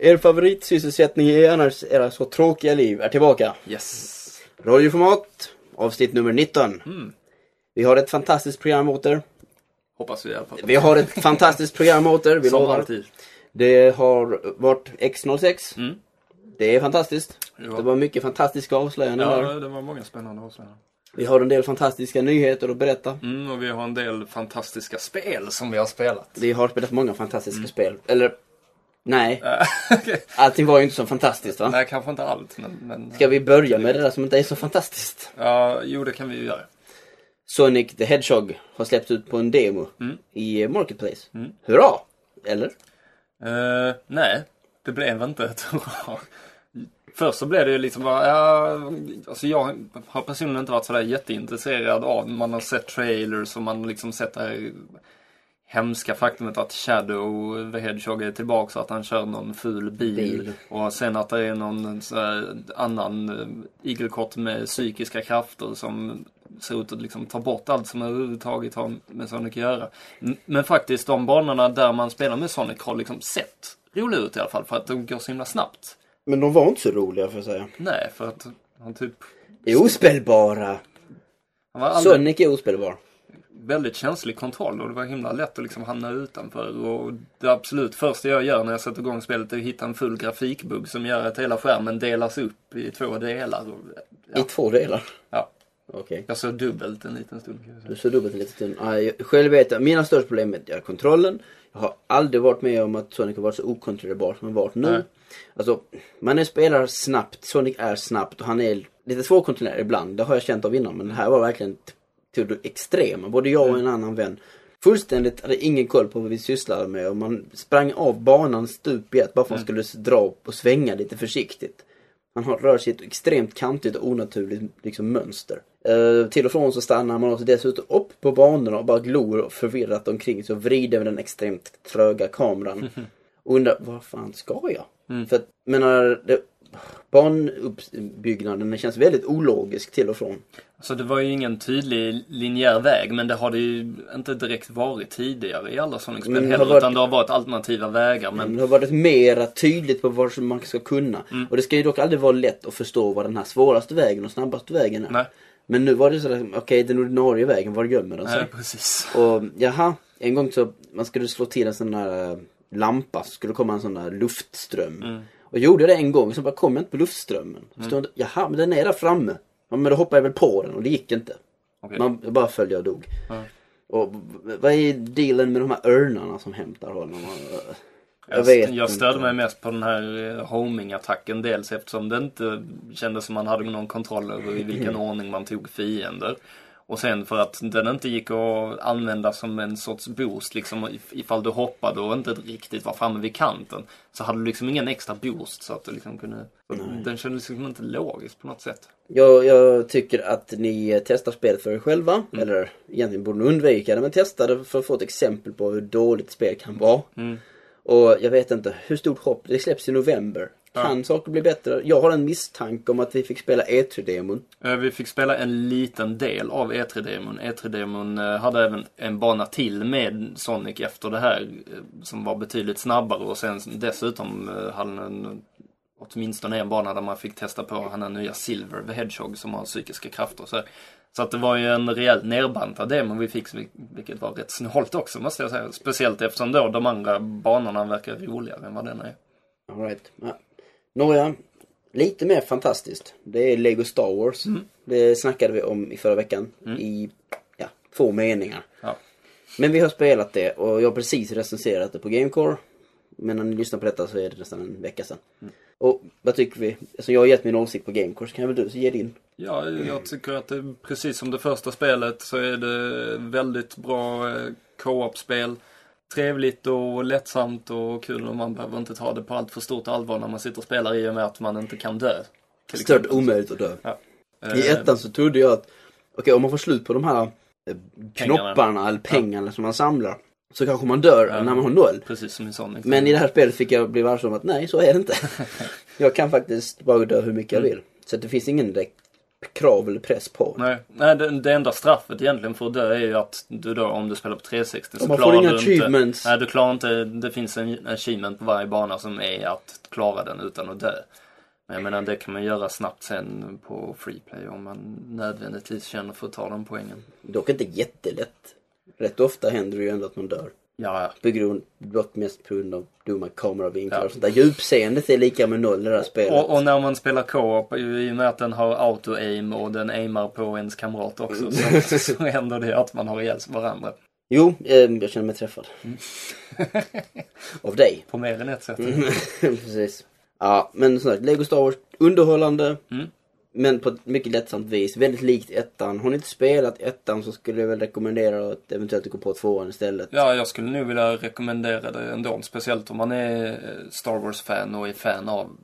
Er favoritsysselsättning i annars era så tråkiga liv är tillbaka. Yes. Radioformat, avsnitt nummer 19. Mm. Vi har ett fantastiskt program åter. Hoppas vi i alla fall. Vi har ett fantastiskt program åter, vi Som lovar. alltid. Det har varit X06. Mm. Det är fantastiskt. Ja. Det var mycket fantastiska avslöjanden Ja, där. det var många spännande avslöjanden. Vi har en del fantastiska nyheter att berätta. Mm, och vi har en del fantastiska spel som vi har spelat. Vi har spelat många fantastiska Mm. spel. Eller, nej. Eh. Allting var ju inte så fantastiskt va? Nej, kanske inte allt, men... men Ska vi börja med det där som inte är så fantastiskt? Ja, jo, det kan vi ju göra. Sonic the Hedgehog har släppts ut på en demo Mm. i eh, Marketplace. Mm. Hurra! Eller? Eh, nej, det blev inte ett hurra. Först så blev det ju liksom bara, ja, alltså jag har personligen inte varit sådär jätteintresserad av, man har sett trailers och man har liksom sett det här hemska faktumet att Shadow the Hedgehog är tillbaka så att han kör någon ful bil. Bil. Och sen att det är någon här annan eh, igelkott med psykiska krafter som ser ut att liksom ta bort allt som överhuvudtaget har med Sonic att göra. Men faktiskt de banorna där man spelar med Sonic har liksom sett roliga ut i alla fall för att de går så himla snabbt. Men de var inte så roliga för att säga. Nej, för att han typ... Ospelbara! Han var aldrig Sonic är ospelbar. Väldigt känslig kontroll och det var himla lätt att liksom hamna utanför. Och det absolut första jag gör när jag sätter igång spelet är att hitta en full grafikbugg som gör att hela skärmen delas upp i två delar. Och, I två delar. Ja. Okej. Jag såg dubbelt en liten stund. Du så dubbelt en liten stund. Ja, själv vet jag, mina största problem är kontrollen. Jag har aldrig varit med om att Sonic har varit så okontrollerbar som han varit nu. Nej. Alltså, man är spelar snabbt, Sonic är snabbt och han är lite svårkontrollerad ibland. Det har jag känt av innan men det här var verkligen t- till det extrema. Både jag och en annan vän fullständigt hade ingen koll på vad vi sysslade med och man sprang av banan stup i ett bara för att man skulle dra och svänga lite försiktigt. Han har, rör sig i ett extremt kantigt och onaturligt liksom, mönster. Eh, till och från så stannar man också dessutom upp på banorna och bara glor förvirrat omkring sig och vrider med den extremt tröga kameran. Och undrar, vad fan ska jag? Mm. För att, menar, det, banuppbyggnaden den känns väldigt ologisk till och från. Så det var ju ingen tydlig linjär väg men det har det ju inte direkt varit tidigare i alla Sonic-spel heller. varit- Utan det har varit alternativa vägar. Men Men det har varit mera tydligt på vad man ska kunna. Mm. Och det ska ju dock aldrig vara lätt att förstå vad den här svåraste vägen och snabbaste vägen är. nej, Men nu var det sådär, okej den ordinarie vägen, var gömmer den sig? nej precis. Och jaha, en gång så man skulle slå till en sån där eh, lampa så skulle det komma en sån där luftström. Mm. Och gjorde det en gång så bara kom jag inte på luftströmmen. Så stod jaha men den är där framme. Ja men då hoppade jag väl på den och det gick inte. Okej. Man jag bara följde och dog. Ja. Och vad är dealen med de här örnarna som hämtar honom? Jag Jag, jag störde mig mest på den här eh, homing-attacken. Dels eftersom det inte kändes som man hade någon kontroll över i vilken ordning man tog fiender. Och sen för att den inte gick att använda som en sorts boost liksom if- ifall du hoppade och inte riktigt var framme vid kanten. Så hade du liksom ingen extra boost så att du liksom kunde... Den kändes liksom inte logisk på något sätt. Jag, jag tycker att ni testar spelet för er själva. Eller egentligen borde ni undvika det. Men testa det för att få ett exempel på hur dåligt spel kan vara. Mm. Och jag vet inte, hur stort hopp? Det släpps i november. Ja. Kan saker bli bättre? Jag har en misstanke om att vi fick spela E3-demon. Eh, Vi fick spela en liten del av E3-demon. E3-demon eh, hade även en bana till med Sonic efter det här eh, som var betydligt snabbare och sen dessutom hade den en, åtminstone en bana där man fick testa på han den nya Silver the Hedgehog som har psykiska krafter. Så, så att det var ju en rejält nerbantad demo vi fick vil- vilket var rätt snålt också måste jag säga. Speciellt eftersom då de andra banorna verkar roligare än vad den är. All right. Ja. Nåja, lite mer fantastiskt. Det är Lego Star Wars. Mm. Det snackade vi om i förra veckan. I ja, två meningar. Ja. Men vi har spelat det och jag har precis recenserat det på Gamecore. Men när ni lyssnar på detta så är det nästan en vecka sedan. Mm. Och vad tycker vi? Alltså jag har gett min åsikt på Gamecore så kan väl du ge din? Ja, jag tycker att det, precis som det första spelet så är det väldigt bra eh, co-op-spel. Trevligt och lättsamt och kul och man behöver inte ta det på allt för stort allvar när man sitter och spelar i och med att man inte kan dö. Stört omöjligt att dö. Ja. I Eh, ettan så trodde jag att okej om man får slut på de här eh, Pengarna. knopparna eller pengarna som man samlar. Så kanske man dör Ja. när man har noll. Precis som i Sonic. Men i det här spelet fick jag bli varse om att nej, så är det inte. jag kan faktiskt bara dö hur mycket jag Mm. vill. Så det finns ingen direkt krav eller press på. Nej, nej det, det enda straffet egentligen för att dö är ju att du då, om du spelar på 360 så man får klarar inga du inte... achievements. Nej, du klarar inte... Det finns en achievement på varje bana som är att klara den utan att dö. Men jag menar, det kan man göra snabbt sen på freeplay om man nödvändigtvis känner för att ta den poängen. Dock inte jättelätt. Rätt ofta händer det ju ändå att man dör. Ja, På grund, dock mest på grund av dumma kameravinklar Ja. och sånt där. Djupseendet är lika med noll i det här spelet. och, och när man spelar co-op, i och med att den har auto-aim och den aimar på ens kamrat också, så, så händer det att man har ihjäl varandra. Jo, eh, jag känner mig träffad. av dig. På mer än ett sätt. Precis. Ja, men som sagt, Lego Star Wars, underhållande. Mm. Men på ett mycket lättsamt vis. Väldigt likt ettan. Har ni inte spelat ettan så skulle jag väl rekommendera att eventuellt gå på tvåan istället. Ja, jag skulle nog vilja rekommendera det ändå. Speciellt om man är eh, Star Wars-fan och är fan av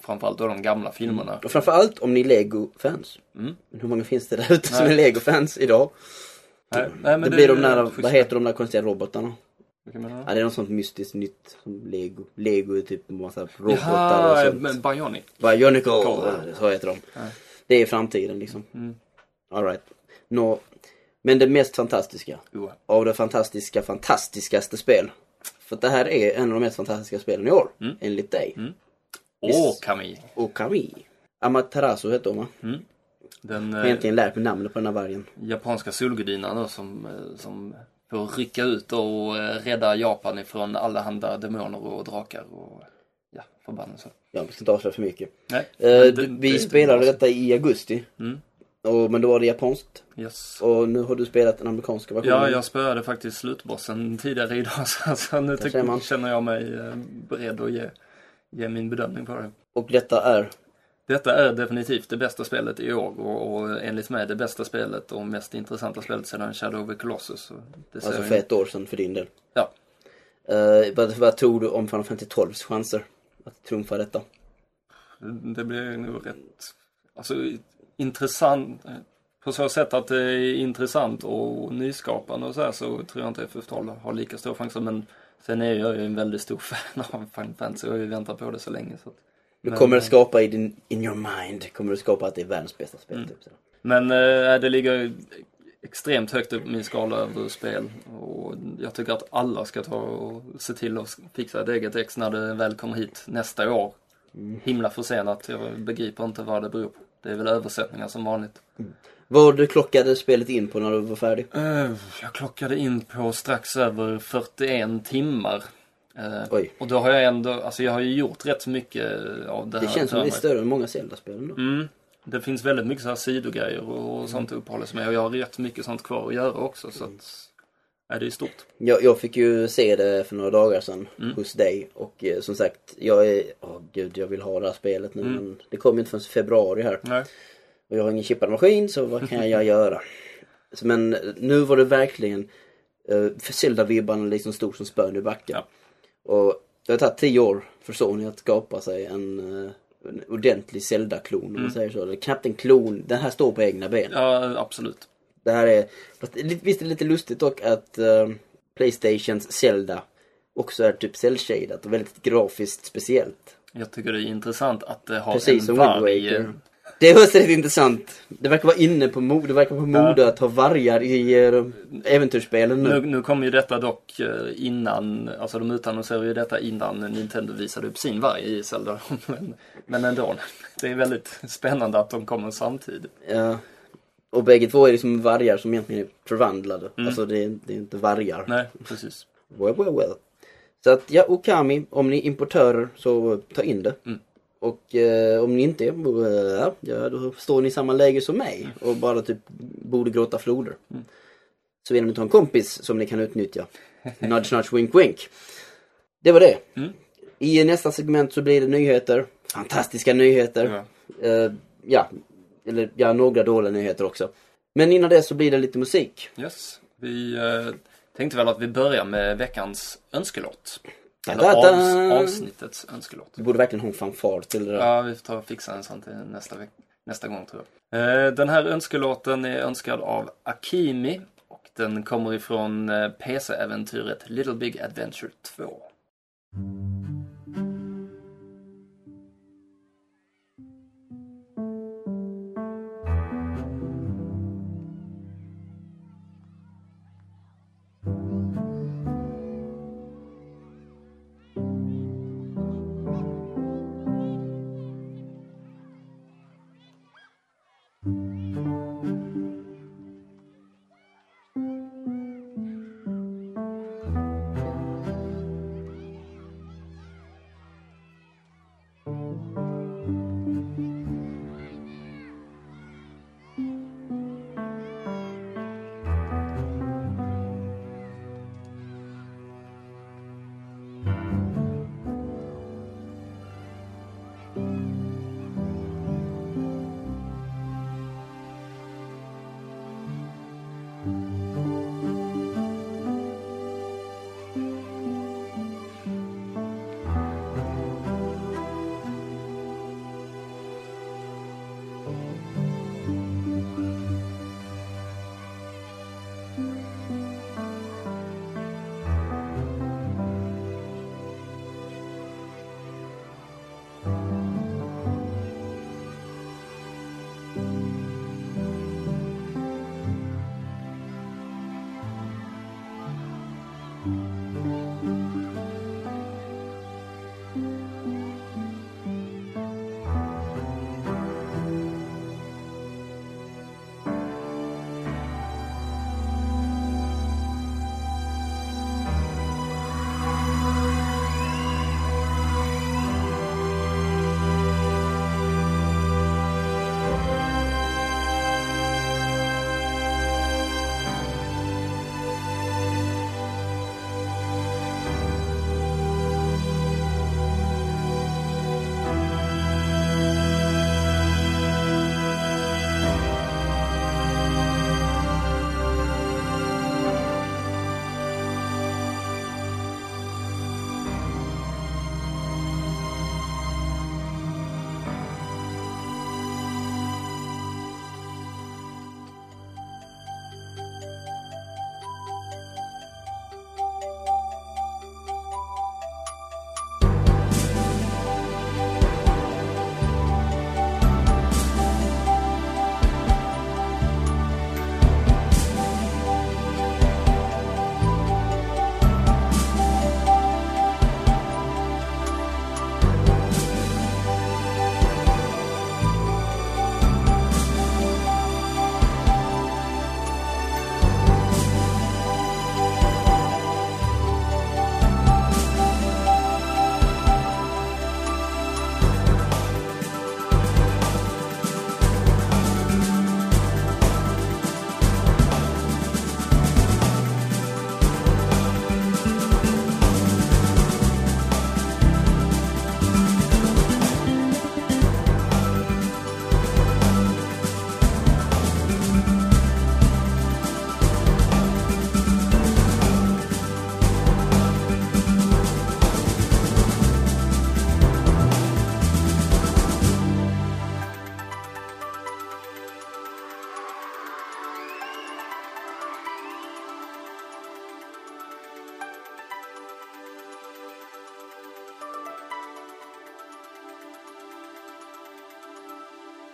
framförallt då de gamla filmerna. Och framförallt om ni är Lego-fans. Mm. Hur många finns det där ute som är Lego-fans idag? Nej, nej, men det, blir de är där, vad heter de där konstiga robotarna? Vilka menar du? Ja, det är något sånt mystiskt nytt som Lego. Lego är typ en massa robotar Jaha, och sånt. men Bionic. Bionicle, Ja. så heter de. Ja. Det är framtiden liksom. Mm. Alright. Nå, men det mest fantastiska Jo. av det fantastiska, fantastiskaste spel. För att det här är en av de mest fantastiska spelen i år, Mm. enligt dig. Mm. Visst. Åh, Kami. Amaterasu heter hon va? Den Jag har eh, egentligen lärt mig namnet på den här vargen. japanska solgudinan då som, eh, som får rycka ut och eh, rädda Japan ifrån allehanda demoner och drakar och ja, förbannelser. Ja, vi ska inte avslöja för mycket. Nej. Eh, det- vi det spelade detta i augusti. Mm. Och, men då var det japanskt. Yes. Och nu har du spelat den amerikanska versionen. Ja, jag spöade faktiskt slutbossen tidigare idag så, så nu tycker, känner jag mig eh, beredd att ge, ge min bedömning på det. Och detta är Detta är definitivt det bästa spelet i år och, och enligt mig det bästa spelet och mest intressanta spelet sedan Shadow of the Colossus. Det alltså för ett år sedan för din del. Ja. Eh, vad, vad tror du om Final Fantasy 12s chanser att trumfa detta? Det blir nog rätt, alltså intressant. På så sätt att det är intressant och nyskapande och så här så tror jag inte FF12 har lika stor chanser. Men sen är jag ju en väldigt stor fan av Final Fantasy och har ju väntat på det så länge. Så att, Du Men- kommer att skapa i din, in your mind, kommer du skapa att det är världens bästa spel. Mm. Typ. Men eh, det ligger extremt högt upp min skala över spel. Och jag tycker att alla ska ta och se till att fixa ett eget ex när det väl kommer hit nästa år. Himla försenat. Jag begriper inte vad det beror på. Det är väl översättningar som vanligt. Vad klockade spelet in på när du var färdig? Eh, jag klockade in på strax över 41 timmar. Eh, Oj. och då har jag ändå, alltså jag har ju gjort rätt mycket av det, Det här. känns som det är större än många Zelda-spel ändå. Mm. Det finns väldigt mycket så här sidogrejer och sånt att uppehålla sig med och jag har rätt mycket sånt kvar att göra också så att, nej det är stort. Jag, jag fick ju se det för några dagar sedan Mm. hos dig och eh, som sagt, jag är, åh gud jag vill ha det här spelet nu Mm. men det kommer inte förrän februari här. Nej. Och jag har ingen chippad maskin så vad kan jag göra? Så, Men nu var det verkligen uh, för Zelda-vibbarna liksom stod som spön i backen. Ja. Och det har tagit tio år för Sony att skapa sig en, eh, en ordentlig Zelda-klon om man säger så. Det är knappt en klon, den här står på egna ben. Mm. Ja, absolut. Det här är, visst är det lite lustigt dock att eh, Playstations Zelda också är typ cell-shadat och väldigt grafiskt speciellt. Jag tycker det är intressant att det har Precis en varg. Eh. Det också lite intressant. Det verkar vara inne på mode, det verkar vara mode att ha vargar i uh, äventyrsspelen nu. Nu, nu kommer ju detta dock eh, innan, alltså de utannonserade ju detta innan Nintendo visade upp sin varg i Zelda. men, men ändå, det är väldigt spännande att de kommer samtidigt. Ja. Och bägge två är liksom vargar som egentligen är förvandlade. Alltså det är, det är inte vargar. Mm. Nej, precis. Well, well, well. Så att ja, Okami, om ni är importörer så ta in det. Mm. Och eh, om ni inte är, eh, ja då står ni i samma läge som mig och bara typ borde gråta floder. Mm. Så vill ni ta en kompis som ni kan utnyttja. Nudge nudge wink wink. Det var det. Mm. I nästa segment så blir det nyheter. Fantastiska nyheter. Ja. Eh, ja, eller ja, några dåliga nyheter också. Men innan det så blir det lite musik. Yes. Vi eh, tänkte väl att vi börjar med veckans önskelåt. Eller avs, avsnittets önskelåt. Vi borde verkligen ha en fanfar till det där. Ja, vi får ta och fixa en sån till nästa, veck- nästa gång tror jag. Eh, den här önskelåten är önskad av Akimi och den kommer ifrån eh, PC-äventyret Little Big Adventure 2.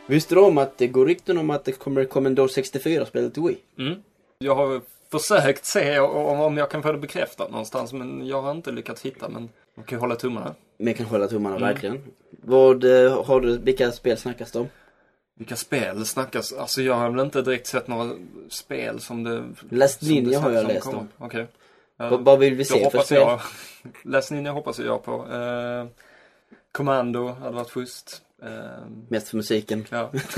Visste du om att det går rykten om att det kommer Commodore 64-spelet till Wii? Mm. Jag har försökt se om jag kan få det bekräftat någonstans men jag har inte lyckats hitta men man kan ju hålla tummarna. Men jag kan hålla tummarna Mm. verkligen. Vad eh, har du, vilka spel snackas det om? Vilka spel snackas? Alltså jag har väl inte direkt sett några spel som det... Det Ninja har jag läst kommer. om. Okej. Ja, Vad, vad vill vi se för spel? jag... Last Ninja hoppas jag på. Eh, Commando hade varit schysst. Eh, Mest för musiken. ja.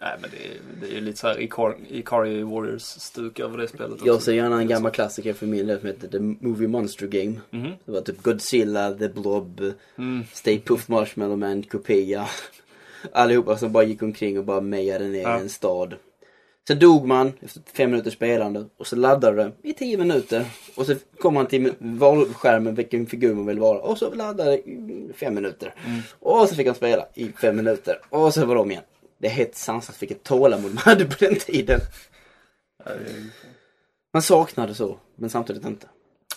Nej men det är, det är ju lite så här Icar- Ikari Warriors-stuk över det spelet Jag ser gärna en gammal klassiker för min del som heter The Movie Monster Game. Mhm. Det var typ Godzilla, The Blob, Mm. Stay Puft Marshmallow Man, Kopia. Allihopa som bara gick omkring och bara mejade ner Ja. en stad. Sen dog man efter fem minuters spelande och så laddade det i tio minuter. Och så kom man till valskärmen vilken figur man vill vara och så laddade det i fem minuter. Mm. Och så fick han spela i fem minuter och så var om igen. Det är helt sanslöst vilket tålamod man hade på den tiden. Man saknade så, men samtidigt inte.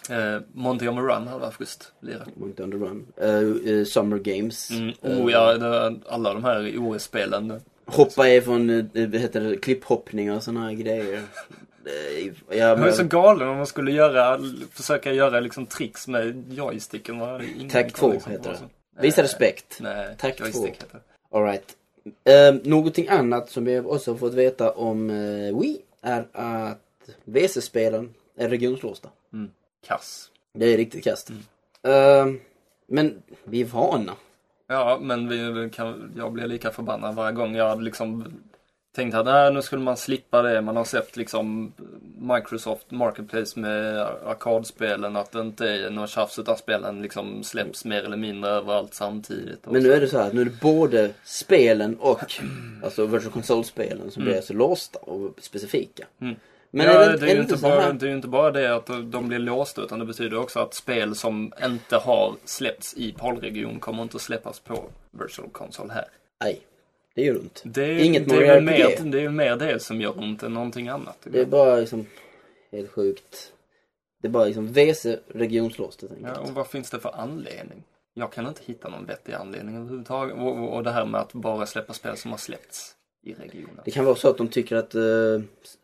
Eh, Monty on the Run hade varit schysst lira. Monty on the Run. Uh, uh, Summer Games. Mm. Eh, Oh ja, alla de här OS-spelen. Hoppa ifrån, uh, vad heter det, klipphoppning och såna här grejer. Det Jag var så galen om man skulle göra, försöka göra liksom tricks med joysticken. Aning 2 liksom, heter som- Visa Eh, respekt. Nej, heter det. Alright. Eh, någonting annat som vi också fått veta om eh, Wii är att WC-spelen är regionslåsta. Kass. Det är riktigt kast. Eh, men vi är vana. Ja, men vi kan, jag blir lika förbannad varje gång jag liksom tänkt att nej, nu skulle man slippa det. Man har sett liksom Microsoft Marketplace med arkadspelen att det inte är något tjafs utan spelen liksom släpps mer eller mindre överallt samtidigt. Men nu är det så här, nu är det både spelen och alltså virtual console-spelen som blir så låsta och specifika. Mm. Men ja, är det, det, är ju inte bara, det är inte bara det att de blir låsta utan det betyder också att spel som inte har släppts i PAL-region kommer inte släppas på Virtual Console här. Nej, det gör ont. Det är, Inget det är, mer, det är ju mer det som gör ont än någonting annat. Det är bara liksom helt sjukt. Det är bara liksom WC regionslåst helt Ja, enkelt. och vad finns det för anledning? Jag kan inte hitta någon vettig anledning överhuvudtaget. Och, och, och det här med att bara släppa spel som har släppts i regionen. Det kan vara så att de tycker att eh,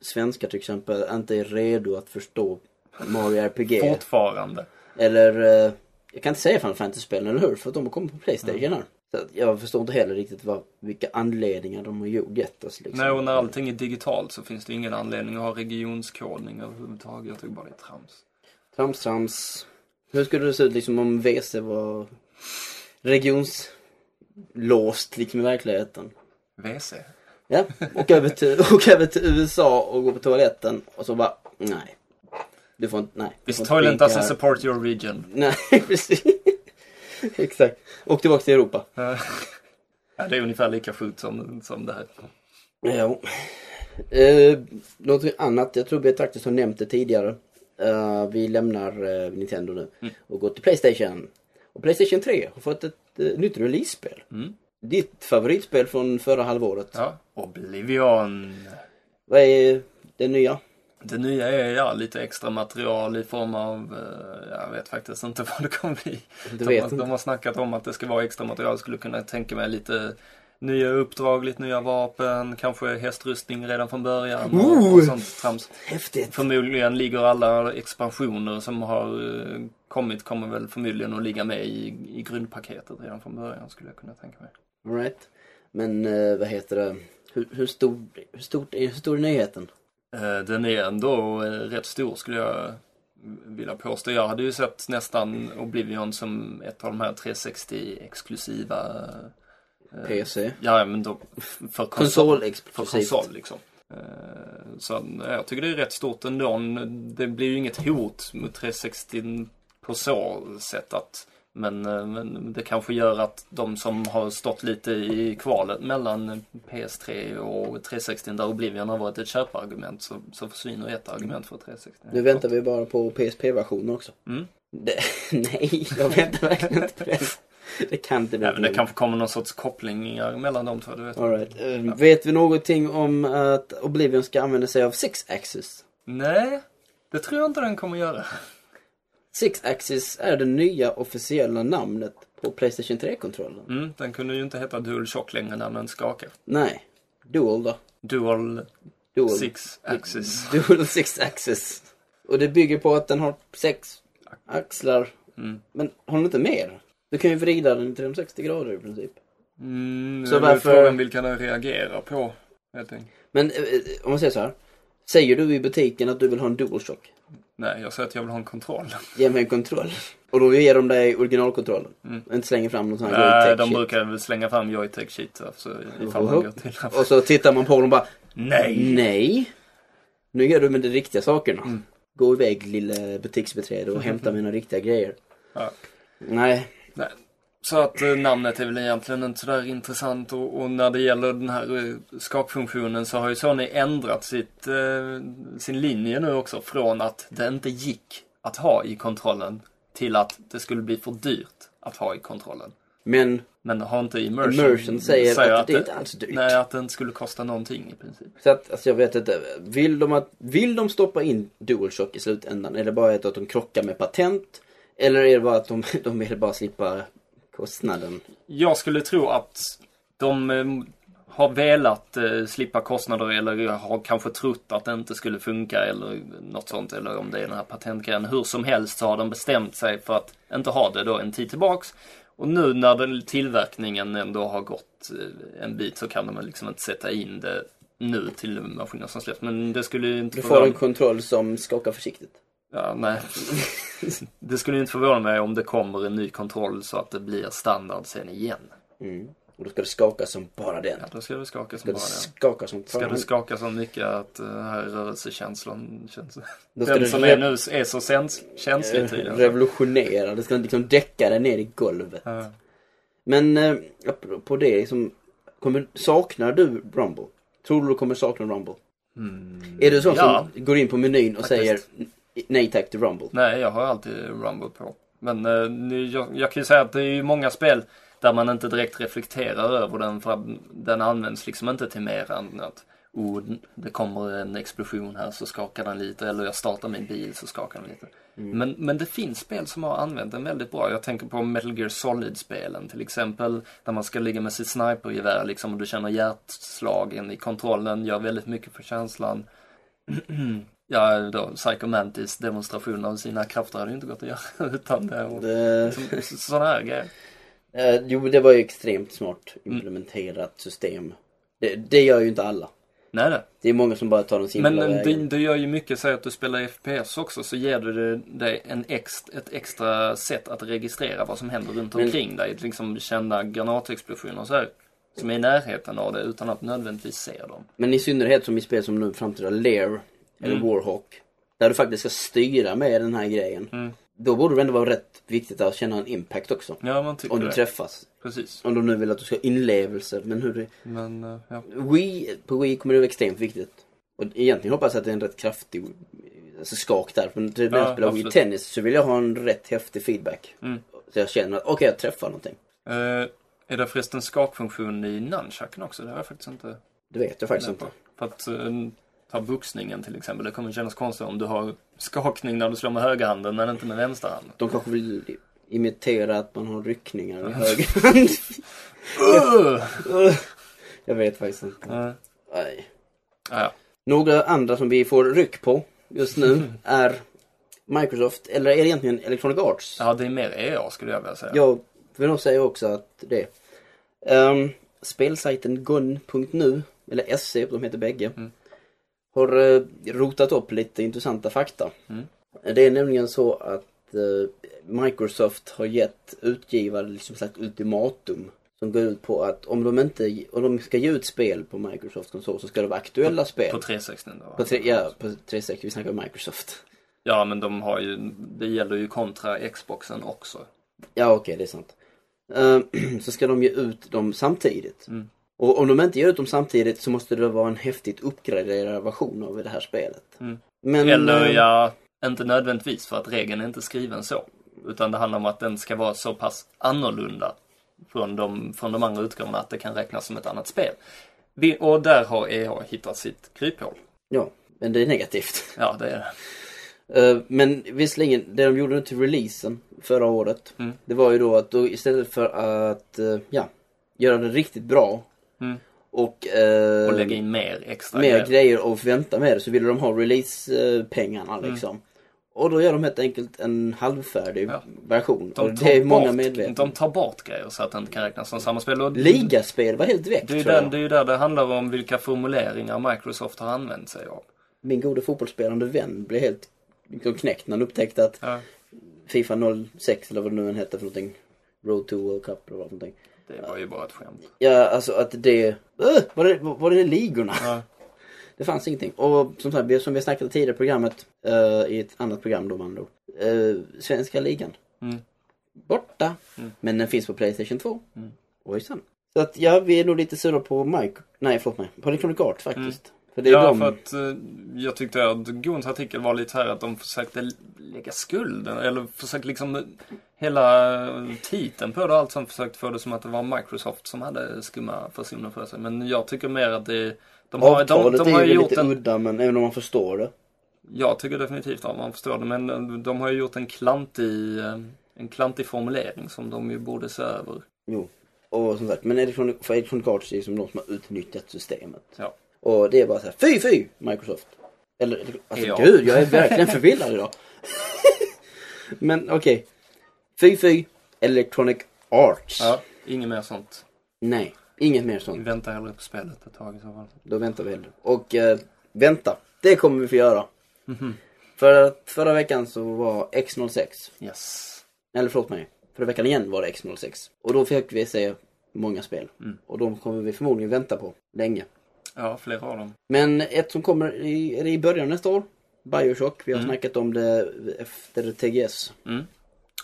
svenskar till exempel inte är redo att förstå Mario RPG. Fortfarande. Eller, eh, jag kan inte säga Final Fantasy-spelen, eller hur? För att de har kommit på Playstation här. Så att jag förstår inte heller riktigt vad, vilka anledningar de har gjort gett oss liksom. Nej, och när allting är digitalt så finns det ingen anledning att ha regionskodning överhuvudtaget. Jag tycker bara det är trams. Trams, trams. Hur skulle det se ut liksom om WC var regionslåst liksom i verkligheten? WC. Ja, och över till, och över till USA och gå på toaletten och så bara, nej. Du får inte, nej. This toilet doesn't här. support your region. Nej, precis. Exakt. Och tillbaka till Europa. ja, det är ungefär lika sjukt som, som det här. Ja. Eh, något annat, jag tror vi faktiskt har nämnt det tidigare. Eh, vi lämnar eh, Nintendo nu Mm. och går till Playstation. Och Playstation 3 har fått ett eh, nytt release-spel. Mm. Ditt favoritspel från förra halvåret. Ja, Oblivion. Vad är det nya? Det nya är ja, lite extra material i form av, eh, jag vet faktiskt inte vad det kommer bli. Du De, vet har- inte. de har snackat om att det ska vara extra material. Jag skulle kunna tänka mig lite nya uppdrag, lite nya vapen, kanske hästrustning redan från början och, Ooh. och sånt trams. Häftigt. Förmodligen ligger alla expansioner som har eh, kommit kommer väl förmodligen att ligga med i, i grundpaketet redan från början skulle jag kunna tänka mig. All right. Men eh, vad heter det? Hur, hur, stor, hur, stort, hur stor är nyheten? Eh, Den är ändå eh, rätt stor skulle jag vilja påstå. Jag hade ju sett nästan Oblivion som ett av de här 360-exklusiva... eh, PC? Ja, men då för konsol. För konsol liksom. Eh, Så jag tycker det är rätt stort ändå. Det blir ju inget hot mot 360 på så sätt att men, eh, men det kanske gör att de som har stått lite i kvalet mellan PS3 och 360 där Oblivion har varit ett köpargument så, så försvinner ett argument för 360. Nu väntar vi bara på PSP-versionen också. Mm. Det, nej, jag väntar verkligen inte på det. Det kan inte bli Ja, men det kanske kommer någon sorts kopplingar mellan de två, du vet. All right. Eh, Vet vi någonting om att Oblivion ska använda sig av Six Axis? Nej, det tror jag inte den kommer göra. Six Axis är det nya officiella namnet på Playstation 3-kontrollen. Mm, den kunde ju inte heta DualShock längre när den skakar. Nej. Dual då. Dual Dual. Six Axis. Dual Six Axis. Och det bygger på att den har sex axlar. Mm. Men har den inte mer? Du kan ju vrida den 360 grader i princip. Mm, Så varför... Frågan vilka den reagerar på. Helt enkelt. Men eh, om man säger så här. Säger du i butiken att du vill ha en DualShock? Nej, jag säger att jag vill ha en kontroll. Ge mig en kontroll. Och då ger de dig originalkontrollen. Mm. Inte slänger fram någon sån här Nej, de shit. brukar väl slänga fram Joytech shit alltså, ifall man Oho. går till Och så tittar man på dem och bara Nej! Nej. Nu gör du med de riktiga sakerna. Mm. Gå iväg lille butiksbeträde och hämta mina riktiga grejer. Ja. Nej. Nej. Så att eh, namnet är väl egentligen inte sådär intressant och, och när det gäller den här eh, skakfunktionen så har ju Sony ändrat sitt, eh, sin linje nu också från att det inte gick att ha i kontrollen till att det skulle bli för dyrt att ha i kontrollen. Men Men har inte immersion, Immersion säger att det är inte alls dyrt. Nej, att det inte skulle kosta någonting i princip. så att, alltså jag vet inte. Vill de, att, vill de stoppa in DualShock i slutändan? Är det bara att de krockar med patent? Eller är det bara att de, de vill bara slippa kostnaden? Jag skulle tro att de eh, har velat eh, slippa kostnader eller har kanske trott att det inte skulle funka eller något sånt. Eller om det är den här patentgrejen. Hur som helst så har de bestämt sig för att inte ha det då en tid tillbaks. Och nu när den tillverkningen ändå har gått eh, en bit så kan de liksom inte sätta in det nu till maskiner som släpps. Men det skulle inte Du får en kontroll som skakar försiktigt. Ja, nej. det skulle inte förvåna mig om det kommer en ny kontroll så att det blir standard sen igen. Mm. Och då ska det skaka som bara den. Ja, då ska det skaka som Ska bara det. skaka som Ska det skaka så mycket att uh, här rörelsekänslan känns... Då ska Den som är nu är så sens- känslig tydligen. revolutionera. Det ska liksom däcka det ner i golvet. Ja. Men eh, på det, liksom, kommer, saknar du Rumble? Tror du du kommer sakna Rumble? Är du sån Mm. Ja. som går in på menyn och Faktiskt. säger nej tack till Rumble? Nej, jag har alltid Rumble på. Men eh, nu- jag, jag kan ju säga att det är ju många spel där man inte direkt reflekterar över den för att den används liksom inte till mer än att oh, det kommer en explosion här så skakar den lite eller jag startar min bil så skakar den lite. Men, men det finns spel som har använt den väldigt bra. Jag tänker på Metal Gear Solid-spelen till exempel. Där man ska ligga med sitt snipergevär liksom och du känner hjärtslagen i kontrollen. Gör väldigt mycket för känslan. ja, då Psycho Mantis demonstration av sina krafter hade ju inte gått att göra utan det. Och, Det, liksom, sådana här grejer. eh, jo, det var ju extremt smart Mm. implementerat system. Det, det gör ju inte alla. Nej, nej. Det är många som bara tar den simpla Men det, vägen. det gör ju mycket, säg att du spelar FPS också, så ger du dig en ex, ett extra sätt att registrera vad som händer runt Men- omkring dig. Liksom känna granatexplosioner och så här. Som är i närheten av det utan att nödvändigtvis se dem. Men i synnerhet som i spel som nu framtida Lair eller Mm. Warhawk. Där du faktiskt ska styra med den här grejen. Mm. Då borde det ändå vara rätt viktigt att känna en impact också. Ja, man tycker Om du det. träffas. Precis. Om de nu vill att du ska ha inlevelse. Men hur det... Men, eh, ja. Wii, på Wii kommer det vara extremt viktigt. Och egentligen hoppas jag att det är en rätt kraftig alltså skak där. Men när Ja, jag spelar Wii. Tennis så vill jag ha en rätt häftig feedback. Mm. Så jag känner att okej, jag träffar någonting. Eh, är det förresten skakfunktion i nunchucken också? Det har jag faktiskt inte Det vet jag faktiskt inte. För att eh, ta boxningen till exempel. Det kommer kännas konstigt om du har skakning när du slår med högerhanden men inte med vänsterhanden. De kanske vill imitera att man har ryckningar i höger hand. jag vet faktiskt inte. Eh, Nej. ja. Några andra som vi får ryck på just nu är Microsoft, eller är det egentligen Electronic Arts? ja, det är mer EA skulle jag vilja säga. Jag vill nog säga också att det um, Spelsajten gun.nu, eller SC, de heter bägge, Mm. Har eh, rotat upp lite intressanta fakta. Mm. Det är nämligen så att eh, Microsoft har gett utgivare liksom sagt ultimatum som går ut på att om de inte, om de ska ge ut spel på Microsoft konsol så ska det vara aktuella spel. På 360 då. På tre, ja, på 360, vi snackar om Microsoft. Ja, men de har ju, det gäller ju kontra Xboxen också. Ja okej, det är sant. Eh, så ska de ge ut dem samtidigt. Mm. Och om de inte ger ut dem samtidigt så måste det vara en häftigt uppgraderad version av det här spelet. Mm. Men, Eller eh, ja, inte nödvändigtvis för att regeln är inte skriven så. Utan det handlar om att den ska vara så pass annorlunda från de, från de andra utgåvorna att det kan räknas som ett annat spel. Och där har EA hittat sitt kryphål. Ja, men det är negativt. Ja, det är det. Eh, Men visserligen, det de gjorde till releasen förra året. Mm. Det var ju då att då istället för att, eh, ja, göra det riktigt bra. Mm. Och, eh, Och lägga in mer extra mer grejer. grejer och vänta med det så ville de ha release-pengarna Mm. liksom. Och då gör de helt enkelt en halvfärdig Ja. version. De och det är många bort, medvetna. de tar bort grejer så att det inte kan räknas som samma spel. Och Ligaspel var helt väck det är, tror där, jag. det är ju där det handlar om vilka formuleringar Microsoft har använt sig av. Min gode fotbollsspelande vän blev helt liksom knäckt när han upptäckte att Ja, Fifa 06 eller vad det nu än hette för någonting. Road to World Cup eller vad för någonting. Det var ju bara ett skämt. Ja, alltså att det... Uh, var, det var det ligorna? Ja. Det fanns ingenting. Och som sagt, vi- som vi snackade tidigare i programmet, eh, i ett annat program då andra ord. Uh, Svenska ligan. Mm. Borta. Mm. Men den finns på Playstation 2. Mm. Ojsan. Så att ja, vi är nog lite sura på Mike. Nej, förlåt mig. På Electronic Arts faktiskt. För det är Mm. Ja, de... för att eh, jag tyckte att Gons artikel var lite här att de försökte lägga skulden, eller försökte liksom hela titeln på det och allt som försökte få det som att det var Microsoft som hade skumma personer för sig. Men jag tycker mer att det, de har, de, Avtalet de har är ju lite en, udda, men även om man förstår det. jag tycker definitivt att man förstår det, men de har ju gjort en klantig, eh, en klantig formulering som de ju borde se över. Jo. Och som sagt, men Electronic, för Electronic Arts är som de som har utnyttjat systemet. Ja. Och det är bara så här, fy fy Microsoft. Eller, alltså Ja. gud, jag är verkligen förvirrad idag. men okej. Fy fy Electronic Arts. Ja, inget mer sånt. Nej, inget mer Vi sånt. väntar hellre på spelet ett tag i så fall. Då väntar vi hellre. Och eh, vänta, det kommer vi få göra. Mhm. För att förra veckan så var X06, Yes. eller förlåt mig, förra veckan igen var det X06. Och då fick vi se många spel. Mm. Och de kommer vi förmodligen vänta på länge. Ja, flera av dem. Men ett som kommer i, är det i början av nästa år. Bioshock, vi har Mm. snackat om det efter TGS. Mm.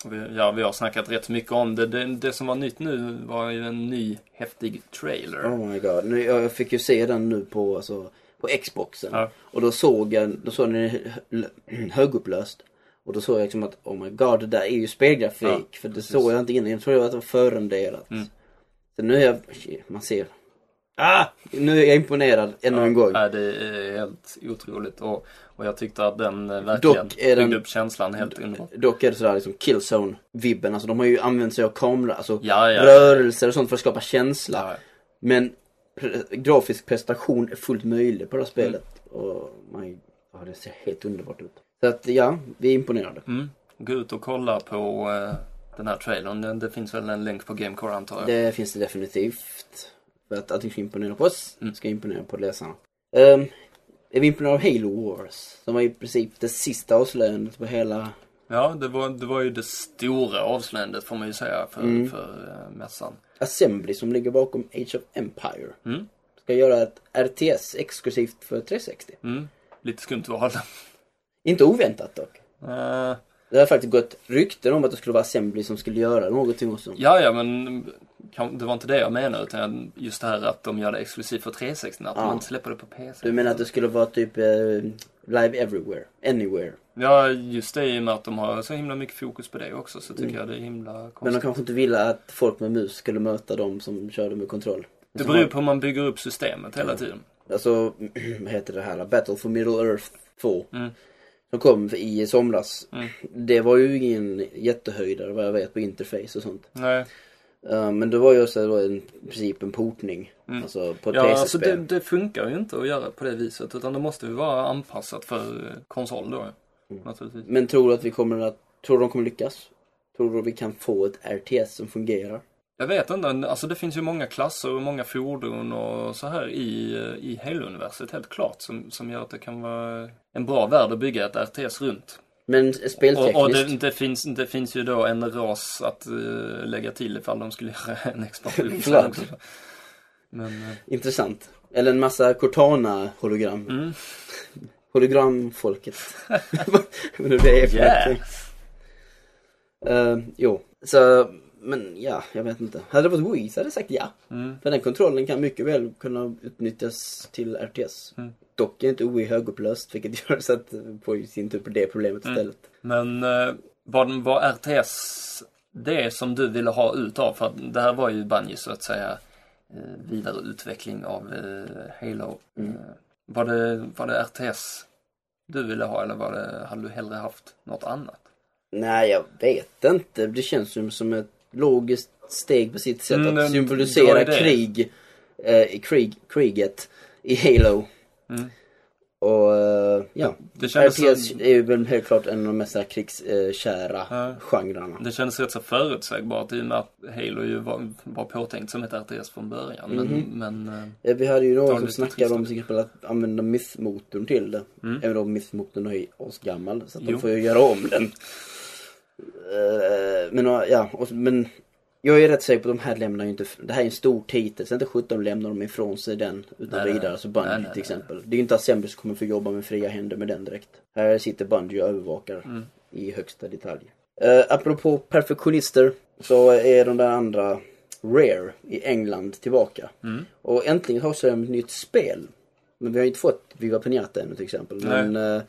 Vi, ja, vi har snackat rätt mycket om det. det. Det som var nytt nu var ju en ny häftig trailer. Oh my god. Nu, jag fick ju se den nu på, alltså, på Xboxen. Ja. Och då såg jag, då såg den hö- högupplöst. Och då såg jag liksom att oh my god det där är ju spelgrafik. Ja, för det precis. såg jag inte innan. Jag trodde att det var förrenderat. Mm. Så nu är jag, man ser. Ah! Nu är jag imponerad ännu en gång. Ja, det är helt otroligt. Och, och jag tyckte att den eh, verkligen Dock är den- byggde upp känslan helt underbart. Dock är det sådär liksom Killzone-vibben. Alltså de har ju använt sig av kamera, alltså Ja, ja. rörelser och sånt för att skapa känsla. Ja, Men pre- grafisk prestation är fullt möjlig på det här spelet. Och man, ja, det ser helt underbart ut. Så att ja, vi är imponerade. Mm. Gå ut och kolla på eh, den här trailern. Det, det finns väl en länk på Gamecore antar jag. Det finns det definitivt. För att allting ska imponera på oss, Mm. ska imponera på läsarna. Um, imponerade av Halo Wars? Som var i princip det sista avslöjandet på hela... Ja, det var, det var ju det stora avslöjandet får man ju säga för, Mm. för uh, mässan. Assembly som ligger bakom Age of Empire. Mm. Ska göra ett RTS exklusivt för 360. Mm. Lite skumt val. Inte oväntat dock. Eh, Det har faktiskt gått rykten om att det skulle vara Assembly som skulle göra någonting också. ja, ja, men det var inte det jag menade. Utan just det här att de gör det exklusivt för 360. Att Ja. man inte släpper det på PC. Du menar att det skulle vara typ eh, live everywhere, anywhere. Ja, just det i och med att de har så himla mycket fokus på det också. Så tycker Mm. jag det är himla Men de konstigt. kanske inte ville att folk med mus skulle möta de som körde med kontroll. Det beror på hur man bygger upp systemet hela tiden. Alltså, vad heter det här? Battle for Middle Earth 2. Mm. Som kom i somras. Mm. Det var ju ingen jättehöjdare vad jag vet på interface och sånt. Nej. Uh, men det var ju också då en, i princip en portning. Mm. Alltså på ett Ja, alltså det, det funkar ju inte att göra på det viset. Utan det måste ju vara anpassat för eh, konsol då. Mm. Naturligtvis. Men tror du att vi kommer att, tror du de kommer lyckas? Tror du att vi kan få ett RTS som fungerar? Jag vet inte, alltså det finns ju många klasser och många fordon och så här i, eh, i Halo-universet helt klart som, som gör att det kan vara en bra värld att bygga ett RTS runt. Men speltekniskt? Och, och det, det, finns, det finns ju då en ras att eh, lägga till ifall de skulle göra en expansion. Men, eh, Intressant. Eller en massa Cortana-hologram. mm. Hologramfolket. Men det är för Yeah. någonting. Eh, jo, så, men ja, jag vet inte. Hade det varit Wii så hade jag sagt ja. Mm. För den kontrollen kan mycket väl kunna utnyttjas till RTS. Mm. Dock är inte Wii högupplöst, vilket gör så att på sin tur på det problemet Mm. istället. Men eh, vad var RTS det som du ville ha ut av? För det här var ju Bungie så att säga eh, vidareutveckling av eh, Halo. Mm. Eh, var, det, var det RTS du ville ha eller var det, hade du hellre haft något annat? Nej, jag vet inte. Det känns ju som ett logiskt steg på sitt sätt Mm, att det symbolisera det. krig, eh, krig, kriget i Halo. Mm. Och eh, ja, Det kändes, RTS som, är ju väl helt klart en av de mest krigskära Ja. genrerna. det kändes rätt så förutsägbart i och med att Halo ju var, var påtänkt som ett RTS från början. Men, Mhm. men eh, Eh, Vi hade ju någon som snackade om till exempel att använda Myth-motorn till det. Mm. Även om Myth-motorn är asgammal så att Jo. de får ju göra om den. Eh, men ja, och, men jag är rätt säker på att de här lämnar ju inte, det här är en stor titel, så inte 17 lämnar de ifrån sig den utan Nej, vidare. nej. Så Bungie Nej, nej, till exempel. Det är ju inte Assembly som kommer få jobba med fria händer med den direkt. Här sitter Bungie och övervakar Mm. i högsta detalj. Uh, apropå perfektionister så är de där andra Rare i England tillbaka. Mm. Och äntligen har de ett nytt spel. Men vi har inte fått Viva Pinata ännu till exempel. Nej. Men eh,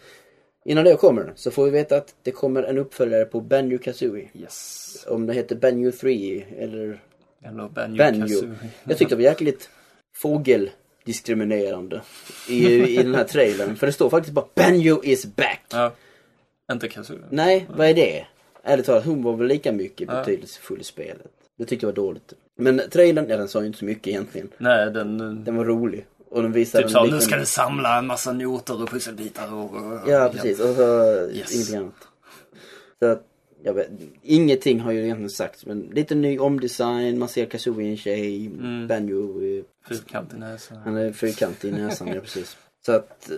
innan det kommer så får vi veta att det kommer en uppföljare på Banjo Kazooie. yes. Om det heter Banjo 3 eller... Eller Banjo. Kazooie. Jag tyckte det var jäkligt fågeldiskriminerande i, i den här trailern. För det står faktiskt bara Banjo is back. Ja. Inte Kazooie. Nej, vad är det? Ärligt talat, hon var väl lika mycket betydelsefull i spelet. Det tyckte jag var dåligt. Men trailern, ja den sa ju inte så mycket egentligen. Nej, den... Den var rolig. Och den visade Typ så, nu ska du samla en massa noter och pusselbitar och... och Ja, precis. Och så Yes. ingenting annat. Så att, jag vet, ingenting har ju egentligen sagts men lite ny omdesign, man ser Kazooie en tjej, Mm. Banjo, Fyrkant i näsan. han är fyrkantig i näsan, ja precis. Så att, eh,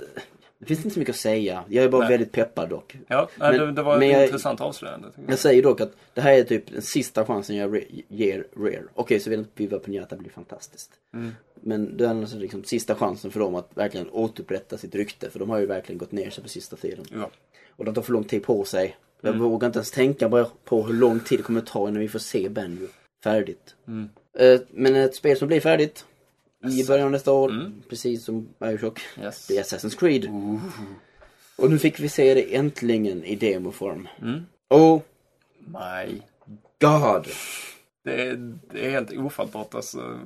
det finns inte så mycket att säga. Jag är bara Nej. väldigt peppad dock. Ja, nej, Men- det, var men ett jag- intressant avslöjande. jag. Jag säger dock att det här är typ den sista chansen jag re- ger Rare. Okej, så vill inte Viva Pinata bli fantastiskt. Mm. Men det är alltså liksom sista chansen för dem att verkligen återupprätta sitt rykte. För de har ju verkligen gått ner sig på sista tiden. Ja. Och de tar för lång tid på sig. Jag Mm. vågar inte ens tänka bara på hur lång tid det kommer ta innan vi får se Banjo färdigt. Mm. Eh, Men ett spel som blir färdigt i början av nästa år, Mm. precis som Bioshock, Yes. det är Assassin's Creed. Och nu fick vi se det äntligen i demoform. Mm. Oh Nej. God! Det är, det är helt ofattbart alltså.